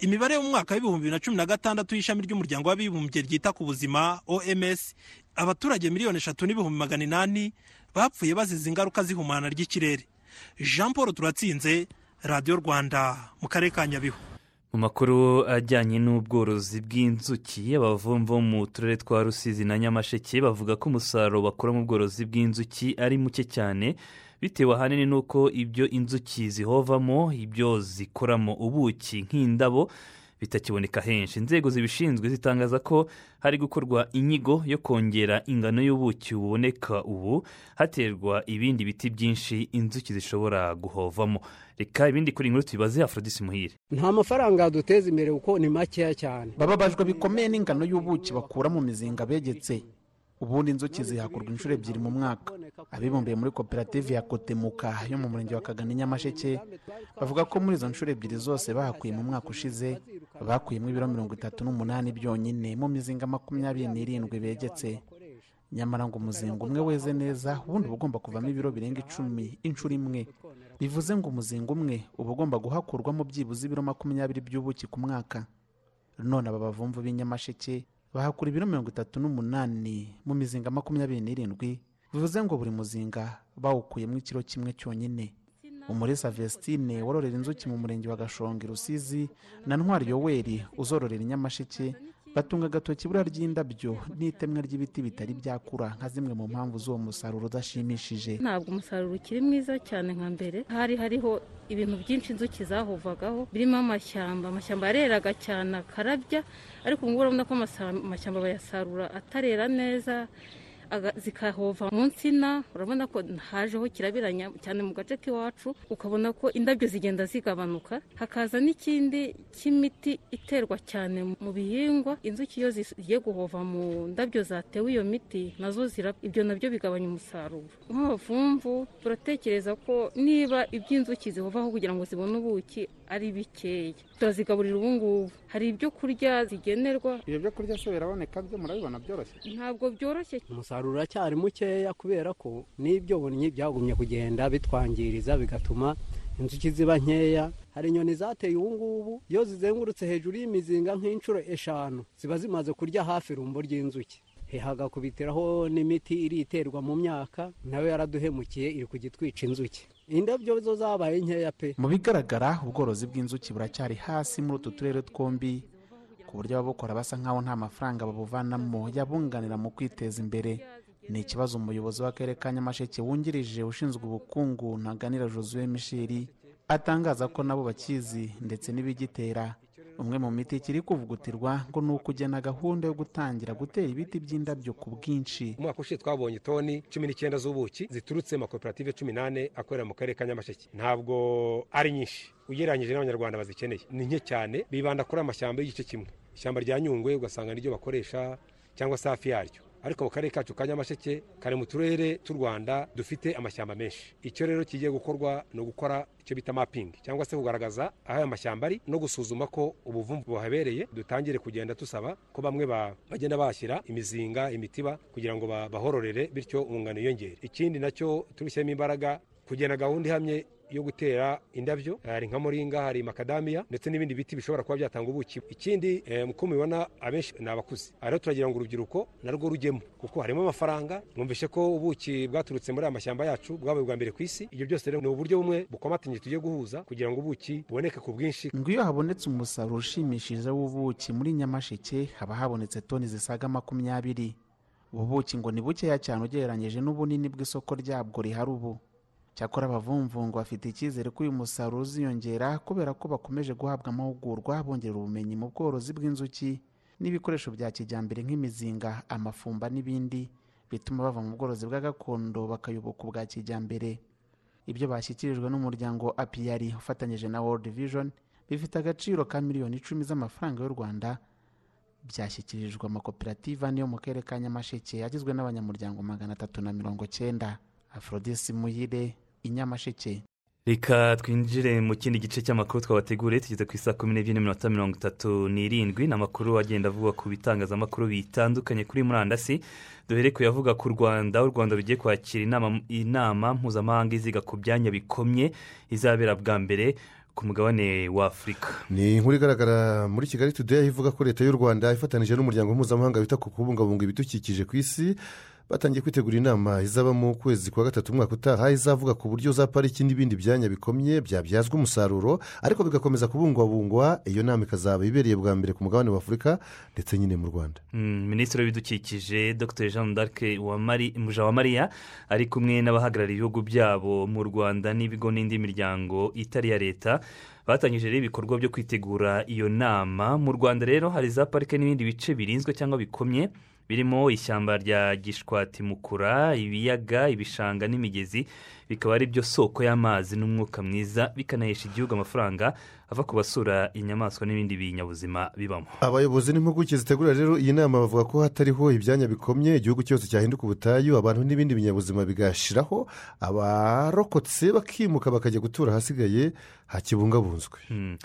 Imibare yo mu mwaka w'ibihumbi bibiri na cumi na gatandatu y'ishami ry'umuryango w'abibumbye ryita ku buzima oms abaturage miliyoni eshatu n'ibihumbi magana inani bapfuye bazize ingaruka z'ihumana ry'ikirere. Jean paul turatsinze radiyo rwanda mu karere ka nyabihu. Mu makuru ajyanye n'ubworozi bw'inzuki abavumvu mu turere twa rusizi na nyamasheke bavuga ko umusaruro bakora mu bworozi bw'inzuki ari muke cyane. Bitewe ahanini n'uko ibyo inzuki zihovamo ibyo zikoramo ubuki nk'indabo bitakiboneka henshi. Inzego zibishinzwe zitangaza ko hari gukorwa inyigo yo kongera ingano y'ubuki buboneka ubu haterwa ibindi biti byinshi inzuki zishobora guhovamo. Reka ibindi kuri inkuru tubibaze afrodisi muhire. Nta mafaranga duteza imbere kuko ni makeya cyane. Bababajwe bikomeye n'ingano y'ubuki bakura mu mizinga begetse. Ubundi inzuki zihakurwa inshuro ebyiri mu mwaka. Abibumbiye muri koperative ya kotemuka yo mu murenge wa kagana nyamasheke bavuga ko muri izo nshuro ebyiri zose bahakuye mu mwaka ushize bakuyemo ibiro mirongo itatu n'umunani byonyine mu mizinga makumyabiri n'irindwi begetse. Nyamara ngo umuzinga umwe weze neza ubundi uba ugomba kuvamo ibiro birenga icumi inshuro imwe. Bivuze ngo umuzinga umwe uba ugomba guhakurwamo byibuze ibiro makumyabiri by'ubuki ku mwaka. None aba bavumvu b'inyamasheke bahakura ibiro mirongo itatu n'umunani mu mizinga makumyabiri n'irindwi bivuze ngo buri muzinga bawukuyemo ikiro kimwe cyonyine. Umuresa vestine wororera inzuki mu murenge wa gashonga rusizi na ntwari yoweri uzororera inyamasheke batunga agatoki ibura ry'indabyo n'itemwa ry'ibiti bitari byakura nka zimwe mu mpamvu z'uwo musaruro udashimishije. Ntabwo umusaruro ukiri mwiza cyane nka mbere. Hari hariho ibintu byinshi inzuki zahovagaho birimo amashyamba. Amashyamba yareraga cyane akarabya ariko ubu ngubu urabona ko amashyamba bayasarura atarera neza. Zikahova mu nsina urabona ko hajeho kirabiranya cyane mu gace k'iwacu ukabona ko indabyo zigenda zigabanuka hakaza n'ikindi cy'imiti iterwa cyane mu bihingwa inzuki iyo zigiye guhova mu ndabyo zatewe iyo miti na zo zirapfa ibyo na byo bigabanya umusaruro. Nk'abavumvu turatekereza ko niba iby'inzuki zihovaho kugira ngo zibone ubuki ari bikeya turazigaburira ubu ngubu hari ibyo kurya zigenerwa? Ibyo byo kurya se biraboneka byo murabibona byoroshye. Ntabwo byoroshye. Umusaruro uracyari mukeya kubera ko n'ibyo bonye byagumye kugenda bitwangiriza bigatuma inzuki ziba nkeya. Hari inyoni zateye ubu ngubu iyo zizengurutse hejuru y'imizinga nk'inshuro eshanu ziba zimaze kurya hafi irumbo ry'inzuki. Hagakubitiraho n'imiti iri iterwa mu myaka na yo yaraduhemukiye iri kugitwica inzuki. Indabyo zo zabaye nkeya pe. Mu bigaragara ubworozi bw'inzuki buracyari hasi muri utu turere twombi ku buryo ababukora basa nk'aho nta mafaranga babuvanamo. Yabunganira mu kwiteza imbere. Ni ikibazo umuyobozi w'akarere ka nyamasheke wungirije ushinzwe ubukungu ntaganira josue misheri atangaza ko nabo bakizi ndetse n'ibigitera. Umwe mu miti kiri kuvugutirwa ngo ni ukugena gahunda yo gutangira gutera ibiti by'indabyo ku bwinshi. Umwaka ushize twabonye toni cumi n'icyenda z'ubuki ziturutse mu makoperative cumi n'ane akorera mu karere ka nyamasheke. Ntabwo ari nyinshi. Ugereranyije n'abanyarwanda bazikeneye. Ni nke cyane bibanda kuri amashyamba y'igice kimwe. Ishyamba rya nyungwe ugasanga niryo bakoresha cyangwa se hafi yaryo. Ariko mu karere kacu ka nyamasheke kari mu turere tw'u rwanda dufite amashyamba menshi. Icyo rero kigiye gukorwa ni ugukora icyo bita mapingi cyangwa se kugaragaza aho aya mashyamba ari no gusuzuma ko ubuvumvu buhabereye dutangire kugenda dusaba ko bamwe ba- bagenda bashyira imizinga imitiba kugira ngo ba- bahororere bityo umungano yiyongere. Ikindi na cyo tubishyiremo imbaraga kugena gahunda ihamye yo gutera indabyo hari nka moringa hari makadamiya ndetse n'ibindi biti bishobora kuba byatanga ubuki. Ikindi eh, uko mubibona abenshi ni abakuze. Rero turagira ngo urubyiruko narwo rujyemo kuko harimo amafaranga. Mwumvishe ko ubuki bwaturutse muri aya mashyamba yacu bwabaye ubwa mbere ku isi. Ibyo byose rero ni uburyo bumwe bukomatanyije tugiye guhuza kugira ngo ubuki buboneke ku bwinshi. Ngo iyo habonetse umusaruro ushimishije w'ubuki muri nyamasheke haba habonetse toni zisaga makumyabiri. Ubu buki ngo ni bukeya cyane ugereranyije n'ubunini bw'isoko ryabwo rihari ubu. Cyakora abavumvu ngo bafite icyizere ko uyu musaruro uziyongera kubera ko bakomeje guhabwa amahugurwa bongerera ubumenyi mu bworozi bw'inzuki n'ibikoresho bya kijyambere nk'imizinga amafumba n'ibindi bituma bava mu bworozi bwa gakondo bakayoboka ubwa kijyambere. Ibyo bashyikirijwe n'umuryango apiyari ufatanyije na world vision bifite agaciro ka miliyoni icumi z'amafaranga y'u rwanda. Byashyikirijwe amakoperative ane yo mu karere ka nyamasheke agizwe n'abanyamuryango magana atatu na mirongo cyenda afrodisi muhire. I nyamasheke reka twinjire mu kindi gice cy'amakuru twabateguriye tugeze ku isaa kumi n'ebyiri n'iminota mirongo itatu n'irindwi. Ni amakuru agenda avuga ku bitangazamakuru bitandukanye kuri murandasi. Duhere ku yavuga ku rwanda u rwanda rugiye kwakira inama, inama mpuzamahanga iziga ku byanya bikomye izabera bwa mbere ku mugabane wa afurika ni inkuru igaragara muri kigali today ivuga ko leta y'u rwanda ifatanije n'umuryango mpuzamahanga wita ku kubungabunga ibidukikije ku isi. Batangiye kwitegura inama izaba mu kwezi kwa gatatu umwaka utaha izavuga ku buryo za pariki n'ibindi byanya bikomye byabyazwa umusaruro ariko bigakomeza kubungwabungwa. Iyo nama ikazaba ibereye bwa mbere ku mugabane wa afurika ndetse nyine mu rwanda. Mm, minisitiri w'ibidukikije dr. Jean d'arc mujawamariya ari kumwe n'abahagarariye ibihugu byabo mu rwanda n'ibigo n'indi miryango itari iya leta. Batangije rero ibikorwa byo kwitegura iyo nama. Mu rwanda rero hari za parike n'ibindi bice birinzwe cyangwa bikomye. Birimo ishyamba rya gishwatimukura ibiyaga ibishanga n'imigezi bikaba ari byo soko y'amazi n'umwuka mwiza bikanahesha igihugu amafaranga ava ku basura inyamaswa n'ibindi binyabuzima bibamo abayobozi n'impuguke zitegura rero iyi nama bavuga ko hatariho ibyanya bikomye igihugu cyose cyahinduka ubutayu abantu n'ibindi binyabuzima bigashiraho abarokotse bakimuka bakajya gutura ahasigaye hakibungabunzwe Mm.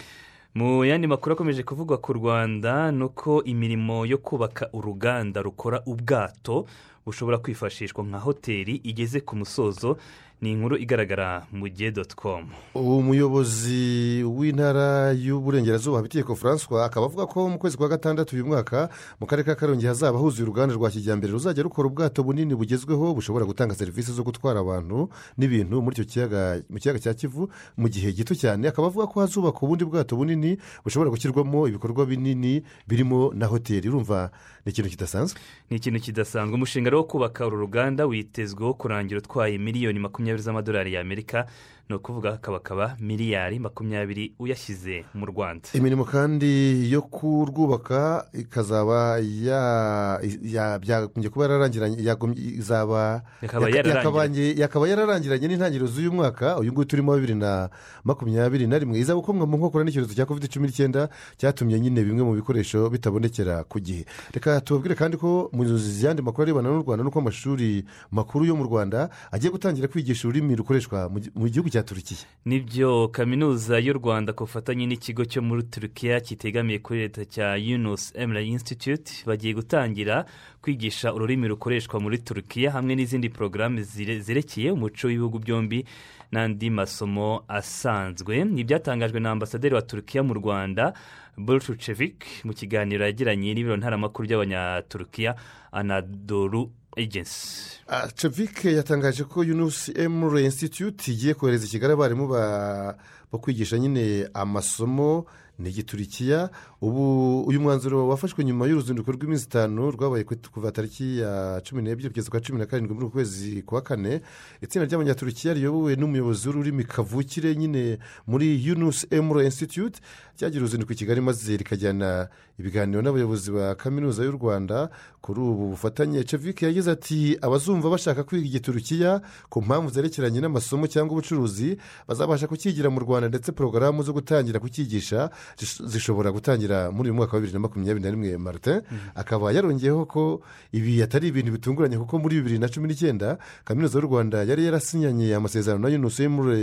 Mu yandi makuru akomeje kuvugwa ku rwanda ni uko imirimo yo kubaka uruganda rukora ubwato bushobora kwifashishwa nka hoteli igeze ku musozo ni inkuru igaragara mu gihe doti komu umuyobozi w'intara y'uburengerazuba habitegeko francois akaba avuga ko mu kwezi kwa gatandatu uyu mwaka mu karere ka karongi hazaba huzuye uruganda rwa kijyambere ruzajya rukora ubwato bunini bugezweho bushobora gutanga serivisi zo gutwara abantu n'ibintu muri icyo kiyaga mu kiyaga cya kivu mu gihe gito cyane. Akaba avuga ko hazubakwa ubundi bwato bunini bushobora gushyirwamo ibikorwa binini birimo na hoteli. Urumva ni ikintu kidasanzwe? Ni ikintu kidasanzwe. Umushinga wo kubaka uru ruganda witezweho kurangira utwaye miliyoni makumyabiri z'amadolari y'amerika ni ukuvuga akabakaba miliyari makumyabiri uyashyize mu rwanda. Imirimo kandi yo kurwubaka ikazaba ya- ya- byagombye kuba yararangiranye izaba Yakaba yaka- yararangiranye. n'intangiriro z'uyu mwaka uyu nguyu turimo bibiri na makumyabiri na rimwe. Iza gukomwa mu nkokora n'icyorezo cya covid cumi n'icyenda cyatumye nyine bimwe mu bikoresho bitabonekera ku gihe. Reka tubabwire kandi ko mu yandi makuru arebana n'u rwanda n'uko amashuri makuru yo mu rwanda agiye gutangira kwigisha ururimi rukoreshwa mu gihugu cya turukiya ni byo kaminuza y'u rwanda ku bufatanye n'ikigo cyo muri turukiya kitegamiye kuri leta cya yunus emira institute bagiye gutangira kwigisha ururimi rukoreshwa muri turukiya hamwe n'izindi porogaramu zerekeye umuco w'ibihugu byombi n'andi masomo asanzwe. Ni ibyatangajwe na ambasaderi wa turukiya mu rwanda bolshuchevik mu kiganiro yagiranye n'ibiro ntaramakuru by'abanyaturukiya anadoru agency. Cevike yatangaje ko yunusi emure institute igiye kohereza i kigali abarimu ba- bo kwigisha nyine amasomo ni igiturikiya ubu uyu mwanzuro wafashwe nyuma y'uruzinduko rw'iminsi itanu rwabaye ku- kuva tariki ya cumi n'ebyiri kugeza kwa cumi na karindwi muri uku kwezi kwa kane itsinda ry'abanyaturukiya riyobowe n'umuyobozi w'ururimi kavukire nyine muri yunusi emure institute ryagira uruzinduko i kigali maze rikajyana ibiganiro n'abayobozi ba kaminuza y'u rwanda. Kuri ubu bufatanye cevike yagize ati abazumva bashaka kwiga igiturukiya ku mpamvu zerekeranye n'amasomo cyangwa ubucuruzi bazabasha kukigira mu rwanda ndetse porogaramu zo gutangira kucyigisha zish- zishobora gutangira muri uyu mwaka wa bibiri na makumyabiri na rimwe martin akaba yarongeyeho ko ibi atari ibintu bitunguranye kuko muri bibiri na cumi n'icyenda kaminuza y'u rwanda yari yarasinyanye amasezerano na emure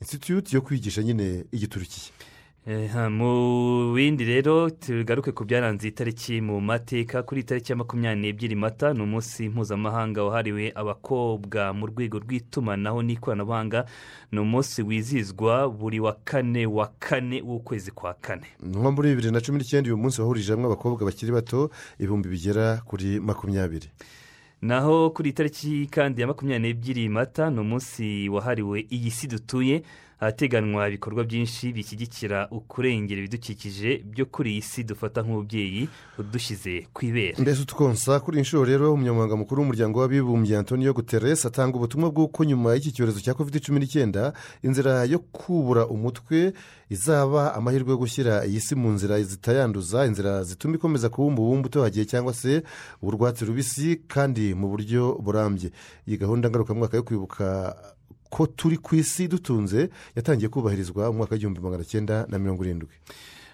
institute yo kwigisha nyine igiturukiya ha, mu bindi rero tugaruke ku byaranze iyi tariki mu mateka kuri tariki ya makumyabiri n'ebyiri mata ni umunsi mpuzamahanga wahariwe abakobwa mu rwego rw'itumanaho n'ikoranabuhanga. Ni umunsi wizihizwa buri wa kane wa kane w'ukwezi kwa kane. Nko muri bibiri na cumi n'icyenda uyu munsi wahurije hamwe abakobwa bakiri bato ibihumbi bigera kuri makumyabiri. Naho kuri tariki kandi ya makumyabiri n'ebyiri mata ni umunsi wahariwe iyi si dutuye. Ahateganwa ibikorwa byinshi bishyigikira ukurengera ibidukikije byo kuri iyi si dufata nk'umubyeyi udushyize ku ibere. Mbese utwonsa kuri iyi nshuro rero umunyamabanga mukuru w'umuryango w'abibumbye antonio guterres atanga ubutumwa bw'uko nyuma y'iki cyorezo cya covid cumi n'icyenda inzira yo kubura umutwe izaba amahirwe yo gushyira iyi si mu nzira zitayanduza inzira zituma ikomeza kuba umubumbe utohagiye cyangwa se urwatsi rubisi kandi mu buryo burambye. Iyi gahunda ngarukamwaka yo kwibuka ko turi ku isi dutunze yatangiye kubahirizwa mu mwaka w'igihumbi magana cyenda na mirongo irindwi.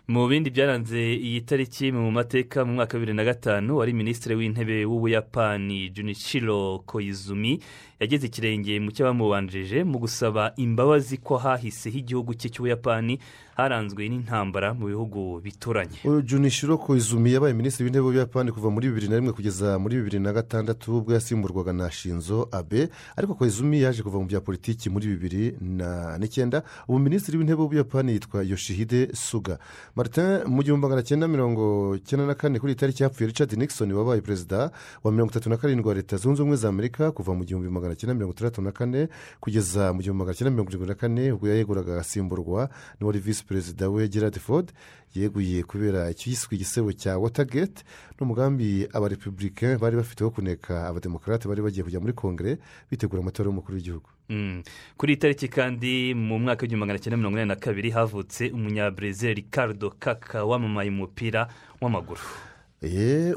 Mu bindi byaranze iyi tariki mu mateka mu mwaka wa bibiri na gatanu wari minisitiri w'intebe w'ubuyapani junichiro koizumi yageze ikirenge mu cy'abamubanjije mu gusaba imbabazi ko hahiseho igihugu cye cy'ubuyapani haranzwe n'intambara mu bihugu bituranye. Uyu junishiro koizumi yabaye minisitiri w'intebe w'ubuyapani kuva muri bibiri na rimwe kugeza muri bibiri na gatandatu ubwo yasimburwaga na shinzo abe ariko koizumi yaje kuva mu bya politiki muri bibiri n'icyenda. Ubu minisitiri w'intebe w'ubuyapani yitwa yoshihide suga. Martin mu gihumbi magana cyenda mirongo cyenda na kane kuri iyi tariki richard nixon wabaye perezida wa mirongo itatu na karindwi wa leta zunze ubumwe za amerika kuva mu gihumbi magana cyenda mirongo itandatu na kane kugeza mu gihumbi magana cyenda mirongo irindwi na kane ubwo yayeguraga agasimburwa n'uwari visi perezida we gerard ford yeguye kubera icyiswe igisebo cya watergate n'umugambi abarepubulike bari bafite wo kuneka abademokarate bari bagiye kujya muri kongere bitegura amatora y'umukuru w'igihugu Mm. kuri iyi tariki kandi mu mwaka w'igihumbi magana cyenda mirongo inani na kabiri havutse umunyabrezil ricardo kaka wamamaye mu mupira w'amaguru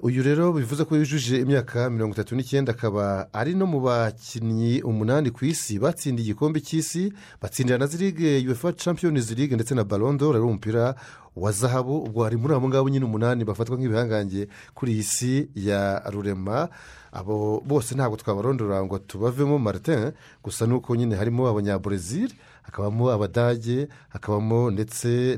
uyu rero bivuze ko yujuje imyaka mirongo itatu n'icyenda akaba ari no mu bakinnyi umunani ku isi. Batsindiye igikombe cy'isi batsindira na zirige uefa champions league ndetse na barondo ari umupira wa zahabu. Ubwo hari muri abo ngabo nyine umunani bafatwa nk'ibihangange kuri iyi si ya rurema. Abo bose ntabwo twabarondora ngo tubavemo martin gusa nuko nyine harimo abanyabrezil hakabamo abadage hakabamo ndetse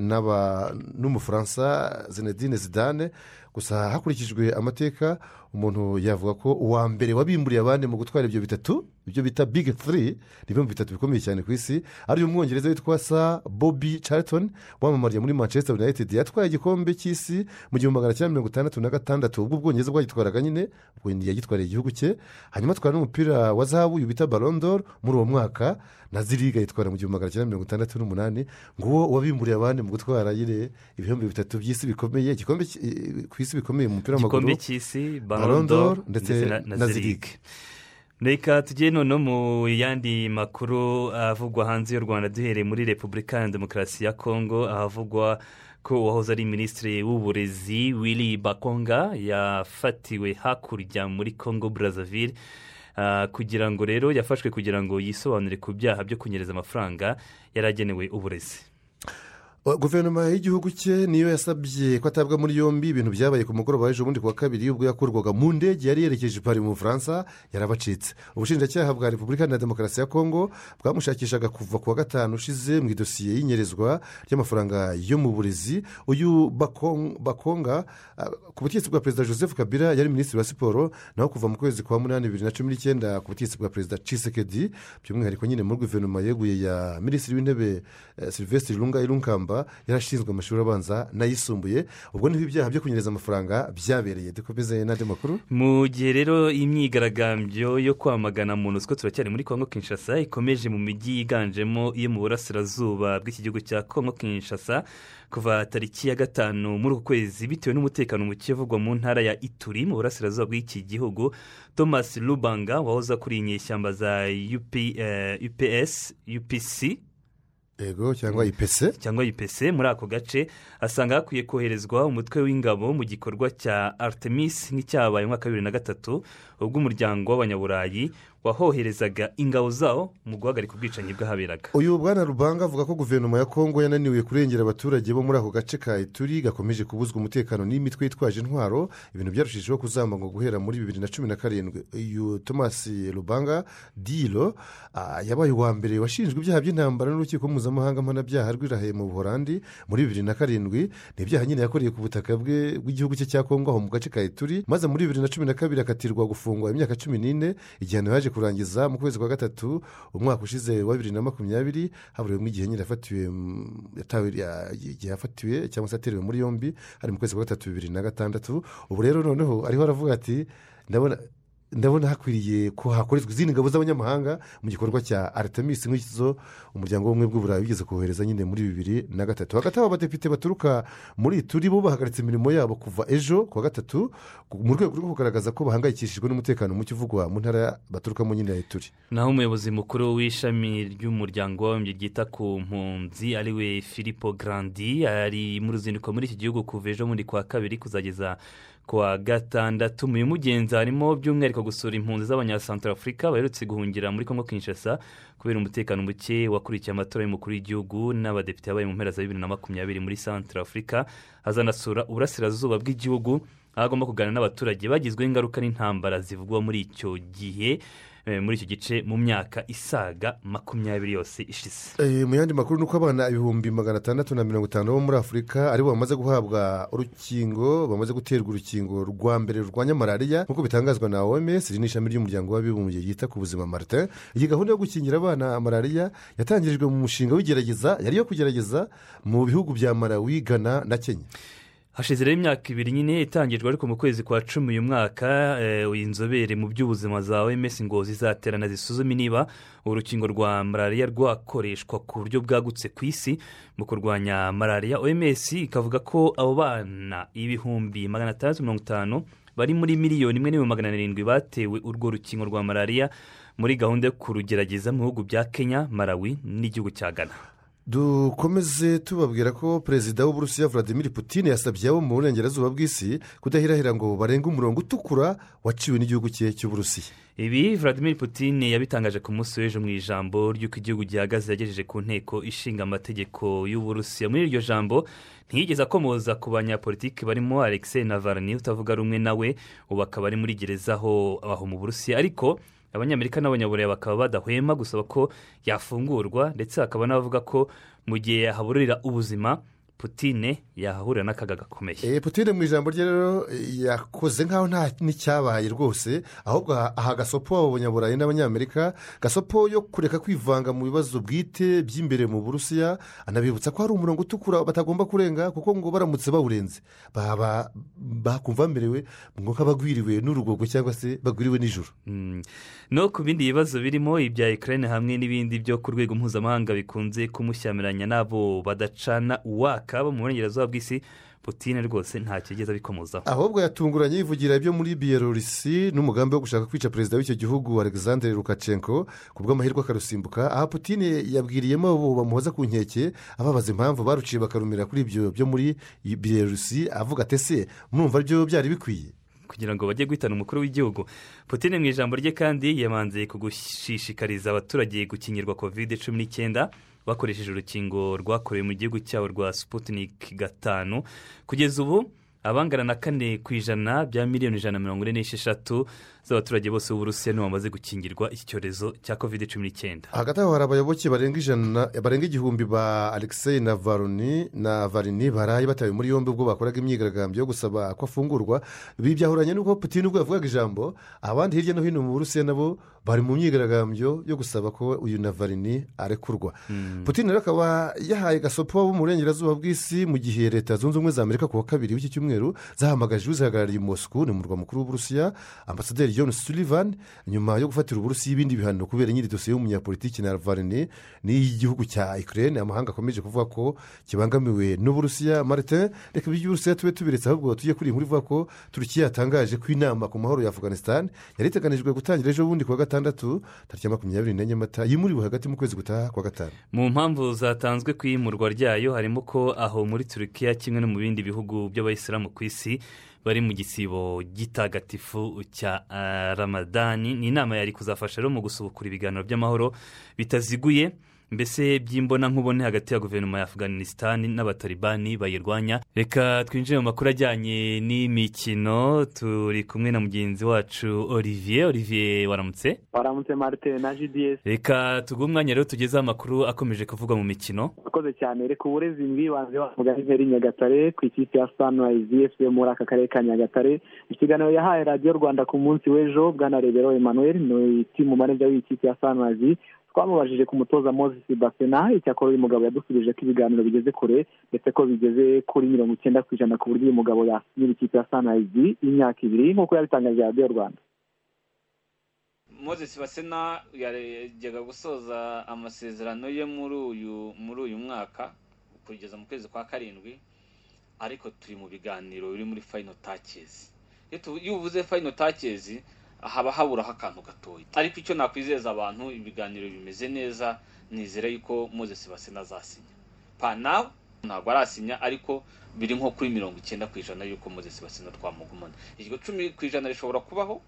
n'umufaransa zinedine zidane. Gusa hakurikijwe amateka umuntu yavuga ko uwa mbere wabimburiye abandi mu gutwara ibyo bitatu ibyo bita big three ni bimwe mu bitatu bikomeye cyane ku isi ari umwongereza witwa sa bobi charlton wamamariye muri manchester united. Yatwaye igikombe cy'isi mu gihumbi magana cyenda mirongo itandatu na gatandatu. Ubwo ubwongereza bwagitwaraga nyine yagitwariye igihugu cye. Hanyuma atwara n'umupira wa zahabu uyu bita barondoro muri uwo mwaka na ziriga yitwara mu gihumbi magana cyenda mirongo itandatu n'umunani. Ngo uwo wabimburiye abandi mu gutwara nyine ibihembo bitatu by'isi bikomeye igikombe ku isi bikomeye mu mupira w'amaguru. Barondoro ndetse na zirige reka tujye noneho mu yandi makuru avugwa hanze y'u rwanda duhereye muri repubulika ya demokarasi ya kongo ahavugwa ko uwahoze ari minisitiri w'uburezi willy bakonga yafatiwe hakurya muri kongo brazzaville. Ah, kugira ngo rero yafashwe kugira ngo yisobanure ku byaha byo kunyereza amafaranga yari agenewe uburezi. Guverinoma y'igihugu cye niyo yasabye ko atabwa muri yombi ibintu byabaye ku mugoroba w'ejo bundi ku wa kabiri ubwo yakurwaga mu ndege yari yerekeje pari mu bufaransa yarabacitse. Ubushinjacyaha bwa repubulika na demokarasi ya kongo bwamushakishaga kuva ku wa gatanu ushize mu idosiye y'inyerezwa ry'amafaranga yo mu burezi. Uyu Bakong- bakonga ku butegetsi bwa perezida joseph kabila yari minisitiri wa siporo naho kuva mu kwezi kwa munani bibiri na cumi n'icyenda ku butegetsi bwa perezida cisekedi by'umwihariko nyine muri guverinoma yeguye ya minisitiri w'intebe eh, sylvestre lunga irunkamba yarashinzwe amashuri abanza n'ayisumbuye ubwo ni ho ibyaha byo kunyereza amafaranga byabereye. Dukomeze n'andi makuru. Mu gihe rero imyigaragambyo yo kwamagana monusco turacyari muri kongo kinshasa ikomeje mu mijyi yiganjemo iyo mu burasirazuba bw'iki gihugu cya kongo kinshasa kuva tariki ya gatanu muri uku kwezi bitewe n'umutekano muke uvugwa mu ntara ya ituri mu burasirazuba bw'iki gihugu thomas lubanga wahoze akuriye inyeshyamba za UP, eh, ups upc yego cyangwa ipese cyangwa ipese muri ako gace asanga hakwiye koherezwa umutwe w'ingabo mu gikorwa cya artemis nk'icyabaye mu mwaka wa bibiri na gatatu ubwo umuryango w'abanyaburayi wahoherezaga ingabo zawo mu guhagarika ubwicanyi bw'ahaberaga. Uyu bwana rubanga avuga ko guverinoma ya kongo yananiwe kurengera abaturage bo muri ako gace ka ituri gakomeje kubuzwa umutekano n'imitwe yitwaje intwaro. Ibintu byarushijeho kuzamurwa guhera muri bibiri na cumi na karindwi. Uyu thomas rubanga diro ah, yabaye uwa mbere washinjwe ibyaha by'intambara n'urukiko mpuzamahanga mpanabyaha rw'irahe mu buhorandi muri bibiri na karindwi. Ni ibyaha nyine yakoreye ku butaka bwe bw'igihugu cye cya kongo aho mu gace ka ituri maze muri bibiri na cumi na kabiri akatirwa gufungwa imyaka cumi n'ine. Igihano yaje kurangiza mu kwezi kwa gatatu umwaka ushize wa bibiri na makumyabiri haburiwemo igihe nyine yafatiwe igihe yafatiwe cyangwa se aterewe muri yombi hari mu kwezi kwa gatatu bibiri na gatandatu. Ubu rero noneho ariho aravuga ati ndabona ndabona hakwiriye ko hakoreshwa izindi ngabo z'abanyamahanga mu gikorwa cya artemis nk'izo umuryango w'ubumwe bw'uburayi wigeze kohereza nyine muri bibiri na gatatu. Hagati aho abadepite baturuka muri turi bo bahagaritse imirimo yabo kuva ejo ku wa gatatu mu rwego rwo kugaragaza ko bahangayikishijwe n'umutekano muke uvugwa mu ntara baturukamo nyine ya turi naho umuyobozi mukuru w'ishami ry'umuryango w'abibumbye ryita ku mpunzi ari we filipo garandi ari mu ruzinduko muri iki gihugu kuva ejo bundi kwa kabiri kuzageza ku wa gatandatu mu bimugenzi harimo by'umwihariko gusura impunzi z'abanyasantarafurika baherutse guhungira muri kongo kinshasa kubera umutekano muke wakurikiye amatora y'umukuru w'igihugu n'abadepite yabaye mu mpera za bibiri na makumyabiri muri santarafurika hazanasura uburasirazuba bw'igihugu aho agomba kuganira n'abaturage bagizweho ingaruka n'intambara zivugwa muri icyo gihe. Muri icyo gice mu myaka isaga makumyabiri yose ishize. Eh, mu yandi makuru ni uko abana ibihumbi magana atandatu na mirongo itanu bo muri afurika ari bo bamaze guhabwa urukingo bamaze guterwa urukingo rwa mbere rurwanya malariya nk'uko bitangazwa na oms iri ni ishami ry'umuryango w'abibumbye ryita ku buzima martin. Iyi gahunda yo gukingira abana malariya yatangirijwe mu mushinga w'igerageza yari iyo kugerageza mu bihugu bya malawi ghana na kenya. Hashize rero imyaka ibiri nyine itangijwe ariko mu kwezi kwa cumi uyu mwaka eh, inzobere mu by'ubuzima za oms ngo zizaterana zisuzume niba urukingo rwa malariya rwakoreshwa ku buryo bwagutse ku isi mu kurwanya malariya. Oms ikavuga ko abo bana ibihumbi magana atandatu mirongo itanu bari muri miliyoni imwe n'ibihumbi magana arindwi batewe urwo rukingo rwa malariya muri gahunda yo kurugerageza mu bihugu bya kenya malawi n'igihugu cya ghana. Dukomeze tubabwira ko perezida w'uburusiya vladimir putin yasabye abo mu burengerazuba bw'isi kudahirahira ngo barenge umurongo utukura waciwe n'igihugu cye cy'uburusiya ibi vladimir putin yabitangaje ku munsi w'ejo mu ijambo ry'uko igihugu gihagaze yagejeje ku nteko ishinga amategeko y'uburusiya muri iryo jambo ntiyigeze akomoza ku banyapolitiki barimo alexei navarni utavuga rumwe nawe ubu akaba ari muri gereza aho aho mu burusiya. Ariko abanyamerika n'abanyaburayi bakaba badahwema gusaba ko yafungurwa ndetse hakaba n'abavuga ko mu gihe yahaburira ubuzima putine yahahurira n'akaga gakomeye. Eh, Putin mu ijambo rye rero eh, yakoze nk'aho nta n'icyabaye rwose ahubwo aha gasopo abanyaburayi n'abanyamerika gasopo yo kureka kwivanga mu bibazo bwite by'imbere mu burusiya anabibutsa ko hari umurongo utukura batagomba kurenga kuko ngo baramutse bawurenze. Baba bakumva bamerewe nk'abagwiriwe n'urugogo cyangwa se bagwiriwe n'ijoro Mm. no ku bindi bibazo birimo ibya ekirane hamwe n'ibindi byo ku rwego mpuzamahanga bikunze kumushyamiranya n'abo badacana uwaka. Bo mu burengerazuba bw'isi putine rwose nta kigeze abikomozaho. Ahubwo yatunguranye yivugira ibyo muri biyelorusi n'umugambi wo gushaka kwica perezida w'icyo gihugu alexander Lukashenko ku bw'amahirwe akarusimbuka. Aha putine yabwiriyemo abo bamuhoza ku nkeke ababaza impamvu baruciye bakarumira kuri ibyo byo muri biyelorusi avuga ati ese mwumva byo byari bikwiye? Kugira ngo bajye guhitana umukuru w'igihugu. Putine mu ijambo rye kandi yamanze kugushishikariza abaturage gukingirwa kovide cumi n'icyenda. Bakoresheje urukingo rwakorewe mu gihugu cyabo rwa Sputnik gatanu kugeza ubu abangana na kane ku ijana bya miliyoni ijana na mirongo ine n'esheshatu z'abaturage bose b'uburusiya nibo bamaze gukingirwa iki cyorezo cya kovide cumi n'icyenda. Hagati aho hari abayoboke barenga igihumbi ba alexei na varuni na varini baraye batawe muri yombi ubwo bakoraga imyigaragambyo yo gusaba ko afungurwa. Ibi byahuranye n'uko putine ubwo yavugaga ijambo abandi hirya no hino mu burusiya nabo bari mu myigaragambyo yo gusaba ko uyu na varini arekurwa putine rero akaba yahaye gasopo bo mu burengerazuba bw'isi mu gihe leta zunze ubumwe za amerika ku wa kabiri w'iki cyumweru zahamagaje uzihagarariye moscou ni umurwa mukuru w'uburusiya ambasaderi john sullivan nyuma yo gufatira uburusiya ibindi bihano kubera nyiri dosiye y'umunyapolitiki na varini n'iy'igihugu cya ikirere amahanga akomeje kuvuga ko kibangamiwe n'uburusiya. Martin reka iby'uburusiya tube tubiretse ahubwo tujye kuri iyi nkuru ivuga ko turukiya yatangaje ko inama ku mahoro ya afganistan yari iteganijwe gutangira ejo bundi ku wa gatandatu tariki ya makumyabiri n'enye mata yimuriwe hagati mu kwezi gutaha kwa gatanu. Mu mpamvu zatanzwe ku iyimurwa ryayo harimo ko aho muri turukiya kimwe no mu bindi bihugu by'abayisilamu ku isi bari mu gisibo gitagatifu cya ramadani ni inama yari kuzafasha rero mu gusubukura ibiganiro by'amahoro bitaziguye. Mbese by'imbonankubone hagati ya guverinoma ya afganistan n'abatalibani bayirwanya? Reka twinjire mu makuru ajyanye n'imikino. Turi kumwe na mugenzi wacu olivier. Olivier waramutse? Waramutse marite na gds reka tuguhe umwanya rero tugezeho amakuru akomeje kuvugwa mu mikino. Akoze cyane. Reka uburezi bwibanze wavuga nk'interi nyagatare ku ikipe ya sunrise fc muri aka karere ka nyagatare. Ikiganiro yahaye radiyo rwanda ku munsi w'ejo. Bwanarebero emmanuel ni timu maneja w'ikipe ya sunrise twamubajije ku mutoza moses basena icyakora uyu mugabo yadusubije ko ibiganiro bigeze kure ndetse ko bigeze kuri mirongo icyenda ku ijana ku buryo uyu mugabo yasinyira ikipe ya sunrise y'imyaka ibiri nk'uko yabitangaje radiyo rwanda. Moses basena yajyaga gusoza amasezerano ye muri uyu muri uyu mwaka kugeza mu kwezi kwa karindwi ariko turi mu biganiro biri muri fayino takezi iyo uvuze fayino takezi haba haburaho akantu gatoya ariko icyo nakwizeza abantu ibiganiro bimeze neza nizere yuko moses basena azasinya. Pa nawe ntabwo arasinya ariko biri nko kuri mirongo icyenda ku ijana y'uko moses basena twamugumana. Iryo cumi ku ijana rishobora kubaho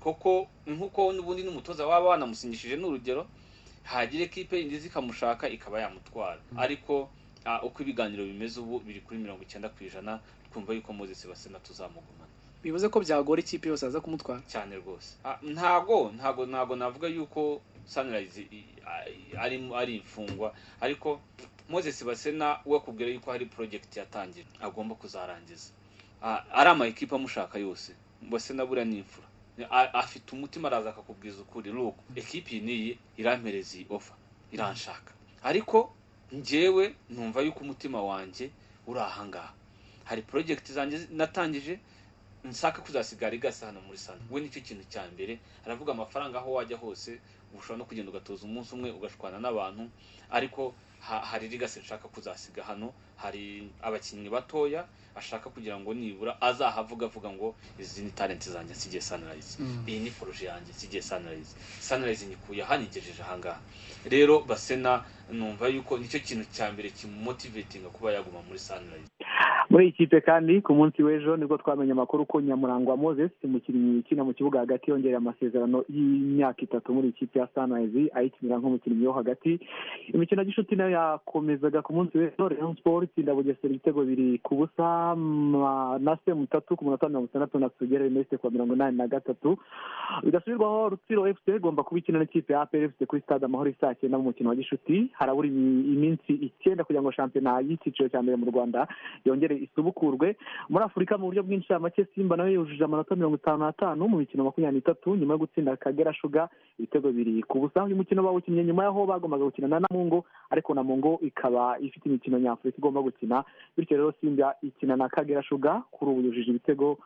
koko nk'uko n'ubundi n'umutoza waba wanamusinyishije n'urugero hagira ekipe yindi ikamushaka ikaba yamutwara. Ariko uko ibiganiro bimeze ubu biri kuri mirongo icyenda ku ijana twumva yuko moses basena tuzamugumana. Bivuze ko byagora ikipe yose aza kumutwara. Cyane rwose. Ntago ntago ntago navuga yuko sunrise ari imfungwa. Ariko moses basena we akubwira yuko hari porojegiti yatangira agomba kuzarangiza. Ari ama ekipa amushaka yose. Basena buriya ni imfura. Afite umutima araza akakubwiza ukuri. Ruko ekipi iyi n'iyi irampereza iyi ofa iranshaka. Ariko ngewe numva yuko umutima wanjye uri ahangaha hari porojegiti zanjye natangije nsaka kuzasigara igasa hano muri sana we ni cyo kintu cya mbere aravuga amafaranga aho wajya hose ushobora no kugenda ugatoza umunsi umwe ugashwana n'abantu ariko hari rigase nshaka kuzasiga hano hari abakinnyi batoya ashaka kugira ngo nibura azahavuga avuga ngo izi ni talenti zanjye nsigiye sanirayizi iyi ni poroje yanjye nsigiye sanirayizi sanirayizi nyikuye aha nigejeje ahangaha rero basena numva yuko ni cyo kintu cya mbere kimumotivetinga kuba yaguma muri sanirayizi muri iyi kipe kandi ku munsi w'ejo ni bwo twamenye amakuru ko nyamurangwa moses umukinnyi ukina mu kibuga hagati yongereye amasezerano y'imyaka itatu muri iyi kipe ya sunrise ayikinira nk'umukinnyi wo hagati. Imikino y'ishuti na yo yakomezaga ku munsi w'ejo rayon sport itsinda bugesera ibitego biri ku busa na se mutatu ku munota mirongo itandatu na sugera erneste kuwa mirongo inani na gatatu. Bidasubirwaho rutsiro fc igomba kuba ikina n'ikipe ya apr fc kuri stade amahoro isaa cyenda mu mukino wa gishuti. Harabura iminsi icyenda kugira ngo shampiyona y'icyiciro cya mbere mu rwanda yongere isubukurwe muri afurika mu buryo bwinshi make simba na yo yujuje amanota mirongo itanu n'atanu mu mikino makumyabiri n'itatu nyuma yo gutsinda kagera shuga ibitego biri ku busa uyu mukino bawukinnye nyuma y'aho bagombaga gukina na namungo ariko namungo ikaba ifite imikino nyafurika igomba gukina. Bityo rero simba ikina na kagera shuga kuri ubu yujuje ibitego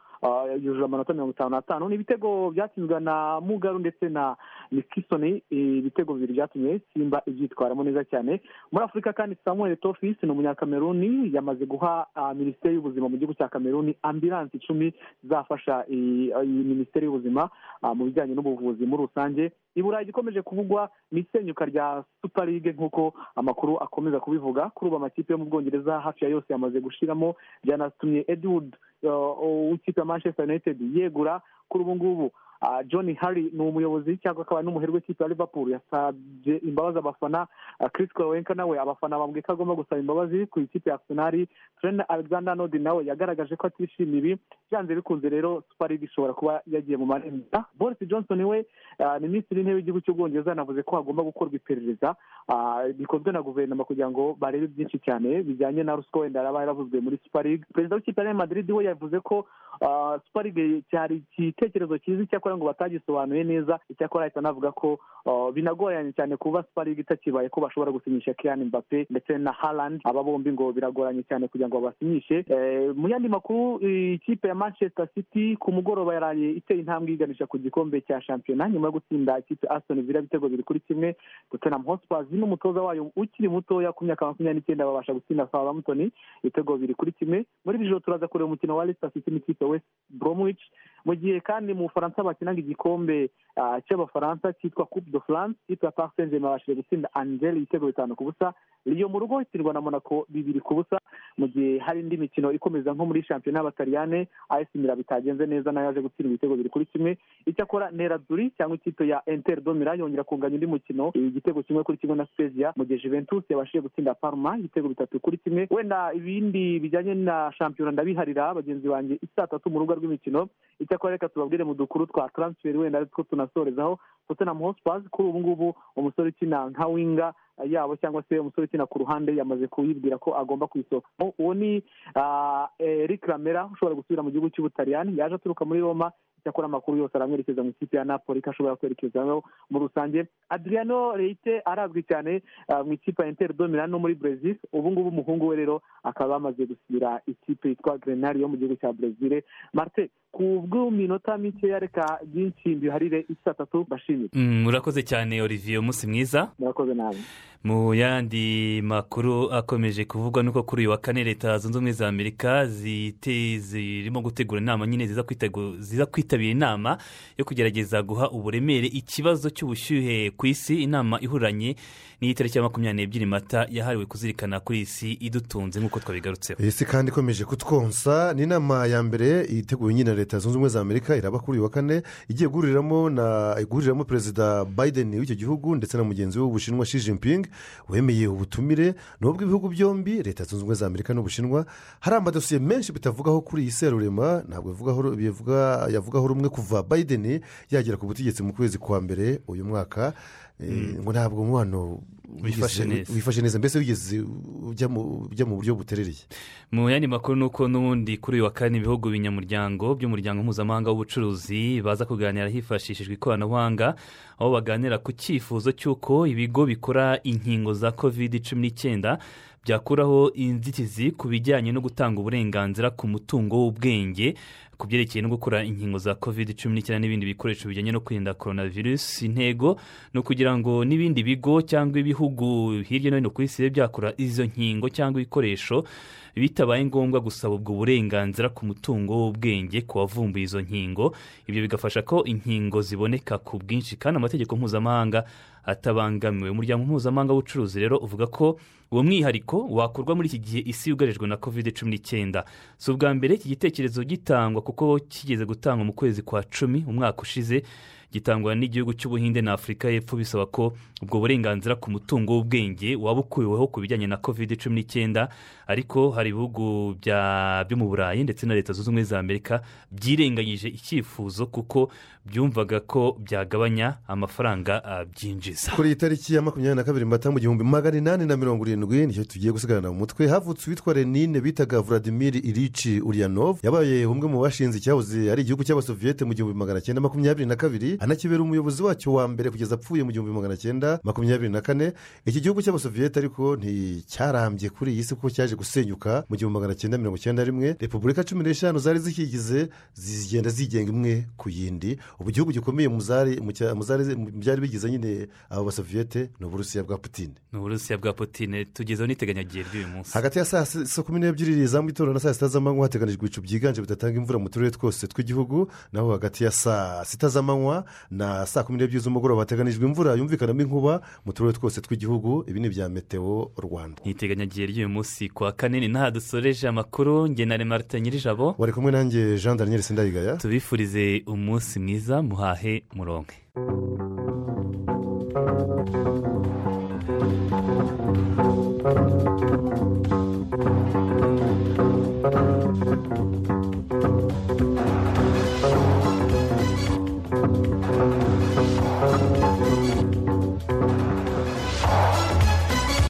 yujuje amanota mirongo itanu n'atanu ni ibitego byatsinzwe na mugaru ndetse na nikisoni ibitego bibiri byatumye simba ibyitwaramo neza cyane. Muri afurika kandi samuel tofis ni umunyakameruni yamaze guha ah, minisiteri y'ubuzima mu gihugu cya kameruni ambilansi icumi zafasha iyi minisiteri y'ubuzima ah, mu bijyanye n'ubuvuzi muri rusange. I burayi igikomeje kuvugwa ni isenyuka rya super league nk'uko amakuru akomeza kubivuga. Kuri ubu amakipe yo mu bwongereza hafi ya yose yamaze gushiramo byanatumye edward uh, w'ikipe ya manchester united yegura kuri ubu ngubu Ah, john harry ni umuyobozi cyangwa akaba n'umuherwe w'ikipe ya liverpool. Yasabye imbabazi abafana. Ah, chris kowenka nawe abafana bambwiye ko agomba gusaba imbabazi ku ikipe ya arsenal. Trent alexander nodi nawe yagaragaje ko atishimiye ibi. Byanze bikunze rero super league ishobora kuba yagiye mu marembo. Boris johnson we ah, minisitiri w'intebe w'igihugu cy'ubwongereza yanavuze ko hagomba gukorwa iperereza. Ah, rikozwe na guverinoma kugira ngo barebe byinshi cyane bijyanye na ruswa wenda yaba yaravuzwe muri super league. Perezida w'ikipe ya madrid we yavuze ko ah, super league cyari igitekerezo cyiza icyakora ngo batagisobanuye neza. Icyakora ahita anavuga ko binagoranye cyane kuba league itakibaye ko bashobora gusinyisha Kylian Mbappe ndetse na Haaland. Aba bombi ngo biragoranye cyane kugira ngo babasinyishe Eh, mu yandi makuru ikipe ya manchester city ku mugoroba yaraye iteye intambwe iganisha ku gikombe cya shampiyona nyuma yo gutsinda ikipe aston villa ibitego biri kuri kimwe. Tottenham hotspurs n'umutoza wayo ukiri mutoya ku myaka makumyabiri n'icyenda babasha gutsinda southampton ibitego biri kuri kimwe. Muri iri joro turaza kureba umukino wa leicester city n'ikipe west bromwich. Mu gihe kandi mu bufaransa bakinaga igikombe ah, cy'abafaransa cyitwa coupe de france ikipe ya paris saint germain babashije gutsinda angel ibitego bitanu ku busa. Riyo mu rugo itsindwa na monaco bibiri ku busa mu gihe hari indi mikino ikomeza nko muri shampiyona y'abataliyane as mira bitagenze neza na yo yaje gutsinda ibitego biri kuri kimwe. Icyakora neraduri cyangwa ikipe ya inter domira yongera kunganya undi mukino igitego kimwe kuri kimwe na spezia mu gihe juventus yabashije gutsinda parma ibitego bitatu kuri kimwe. Wenda ibindi bijyanye na shampiyona ndabiharira bagenzi banjye isaa tatu mu rubuga rw'imikino. Icyakora reka tubabwire mu dukuru twa transfer wenda aritwo tunasorezaho. Tottenham hotspurs kuri ubu ngubu umusore ukina nka winga yabo cyangwa se umusore ukina ku ruhande yamaze kuyibwira ko agomba kuyisohokamo uwo ni ah, eric ramera ushobora gusubira mu gihugu cy'ubutaliyani yaje aturuka muri roma icyakora amakuru yose aramwerekeza mu ikipe ya napoli ko ashobora kwerekezaho muri rusange. Adriano reite arazwi cyane ah, mu ikipe ya inter domina no muri brezil ubu ngubu umuhungu we rero akaba yamaze gusubira ikipe yitwa grenari yo mu gihugu cya brezil marte ku bw'iminota mikeya reka byinshi mbiharire isaa tatu bashimire. Mm, urakoze cyane olivier umunsi mwiza. Murakoze nawe mu yandi makuru akomeje kuvugwa nuko kuri uyu wa kane leta zunze ubumwe za amerika zirimo gutegura inama nyine ziza kwitegu- ziza kwitabira inama yo kugerageza guha uburemere ikibazo cy'ubushyuhe ku isi inama ihuranye n'iyitariki ya makumyabiri n'ebyiri mata yahariwe kuzirikana kuri iyi si idutunze nk'uko twabigarutseho. Iyi si kandi ikomeje kutwonsa ni inama ya mbere iteguwe nyine na leta zunze ubumwe za amerika iraba kuri uyu wa kane igiye guhuriramo na guhuriramo perezida biden w'icyo gihugu ndetse na mugenzi we w'ubushinwa Xi Jinping wemeye ubutumire. Nubwo ibihugu byombi leta zunze ubumwe za amerika n'ubushinwa hari amadosiye menshi bitavugaho kuri iyi serurema ntabwo yavugaho rumwe kuva biden yagera ku butegetsi mu kwezi kwa mbere uyu mwaka. Ngo ntabwo umubano Wifashe neza. mbese wigeze ujya mu buryo buterereye? Mu yandi makuru ni uko n'ubundi kuri uyu wa kane ibihugu binyamuryango by'umuryango mpuzamahanga w'ubucuruzi baza kuganira hifashishijwe ikoranabuhanga aho baganira ku cyifuzo cy'uko ibigo bikora inkingo za kovide cumi n'icyenda byakuraho inzitizi ku bijyanye no gutanga uburenganzira ku mutungo w'ubwenge ku byerekeye no gukora inkingo za kovide cumi n'icyenda n'ibindi bikoresho bijyanye no kwirinda korona virusi intego ni ukugira ngo n'ibindi bigo cyangwa ibihugu hirya no hino ku isi bibe byakora izo nkingo cyangwa ibikoresho bitabaye ngombwa gusaba ubwo burenganzira ku mutungo w'ubwenge ku wavumbuye izo nkingo. Ibyo bigafasha ko inkingo ziboneka ku bwinshi kandi amategeko mpuzamahanga atabangamiwe. Umuryango mpuzamahanga w'ubucuruzi rero uvuga ko uwo mwihariko wakorwa muri iki gihe isi yugarijwe na kovide cumi n'icyenda. Si ubwa mbere iki gitekerezo gitangwa kuko kigeze gutangwa mu kwezi kwa cumi umwaka ushize. Gitangwa n'igihugu cy'ubuhinde na afurika y'epfo bisaba ko ubwo burenganzira ku mutungo w'ubwenge waba ukuweho ku bijyanye na kovide cumi n'icyenda ariko hari ibihugu byo mu burayi ndetse na leta zunze ubumwe za amerika byirengagije icyifuzo kuko byumvaga ko byagabanya amafaranga ah, byinjiza. Kuri iyi tariki ya makumyabiri na kabiri mata mu gihumbi magana inani na mirongo irindwi ni cyo tugiye gusigarana mu mutwe havutse uwitwa renine bitaga vladimir irici uriyanov yabaye umwe mu bashinze icyahoze ari igihugu cy'abasoviyete mu gihumbi magana cyenda makumyabiri na kabiri anakibera umuyobozi wacyo wa mbere kugeza apfuye mu gihumbi magana cyenda makumyabiri na kane. Iki gihugu cy'abasoviyete ariko nticyarambye kuri iyi si kuko cyaje gusenyuka mu gihumbi magana cyenda mirongo icyenda rimwe. Repubulika cumi n'eshanu zari zikigize zigenda zigenga imwe ku yindi. Ubu igihugu gikomeye mu byari bigize nyine abo basoviyete ni uburusiya bwa putine ni uburusiya bwa putine tugezeho n'iteganyagihe ry'uyu munsi. Hagati ya saa si- saa kumi n'ebyiri za mu gitondo na saa sita z'amanywa hateganijwe ibicu byiganje bidatanga imvura mu turere twose tw'igihugu. Naho hagati ya saa sita z'amanywa na saa kumi n'ebyiri z'umugoroba hateganijwe imvura yumvikanamo inkuba mu turere twose tw'igihugu ibi ni ibya meteo rwanda. Ni iteganyagihe ry'uyu munsi ku wa kane ni n'aha dusoreje amakuru ngenane marite nyirijabo. Wari kumwe nanjye jean daniel sindayigaya. Tubifurize umunsi mwiza muhahe muronke.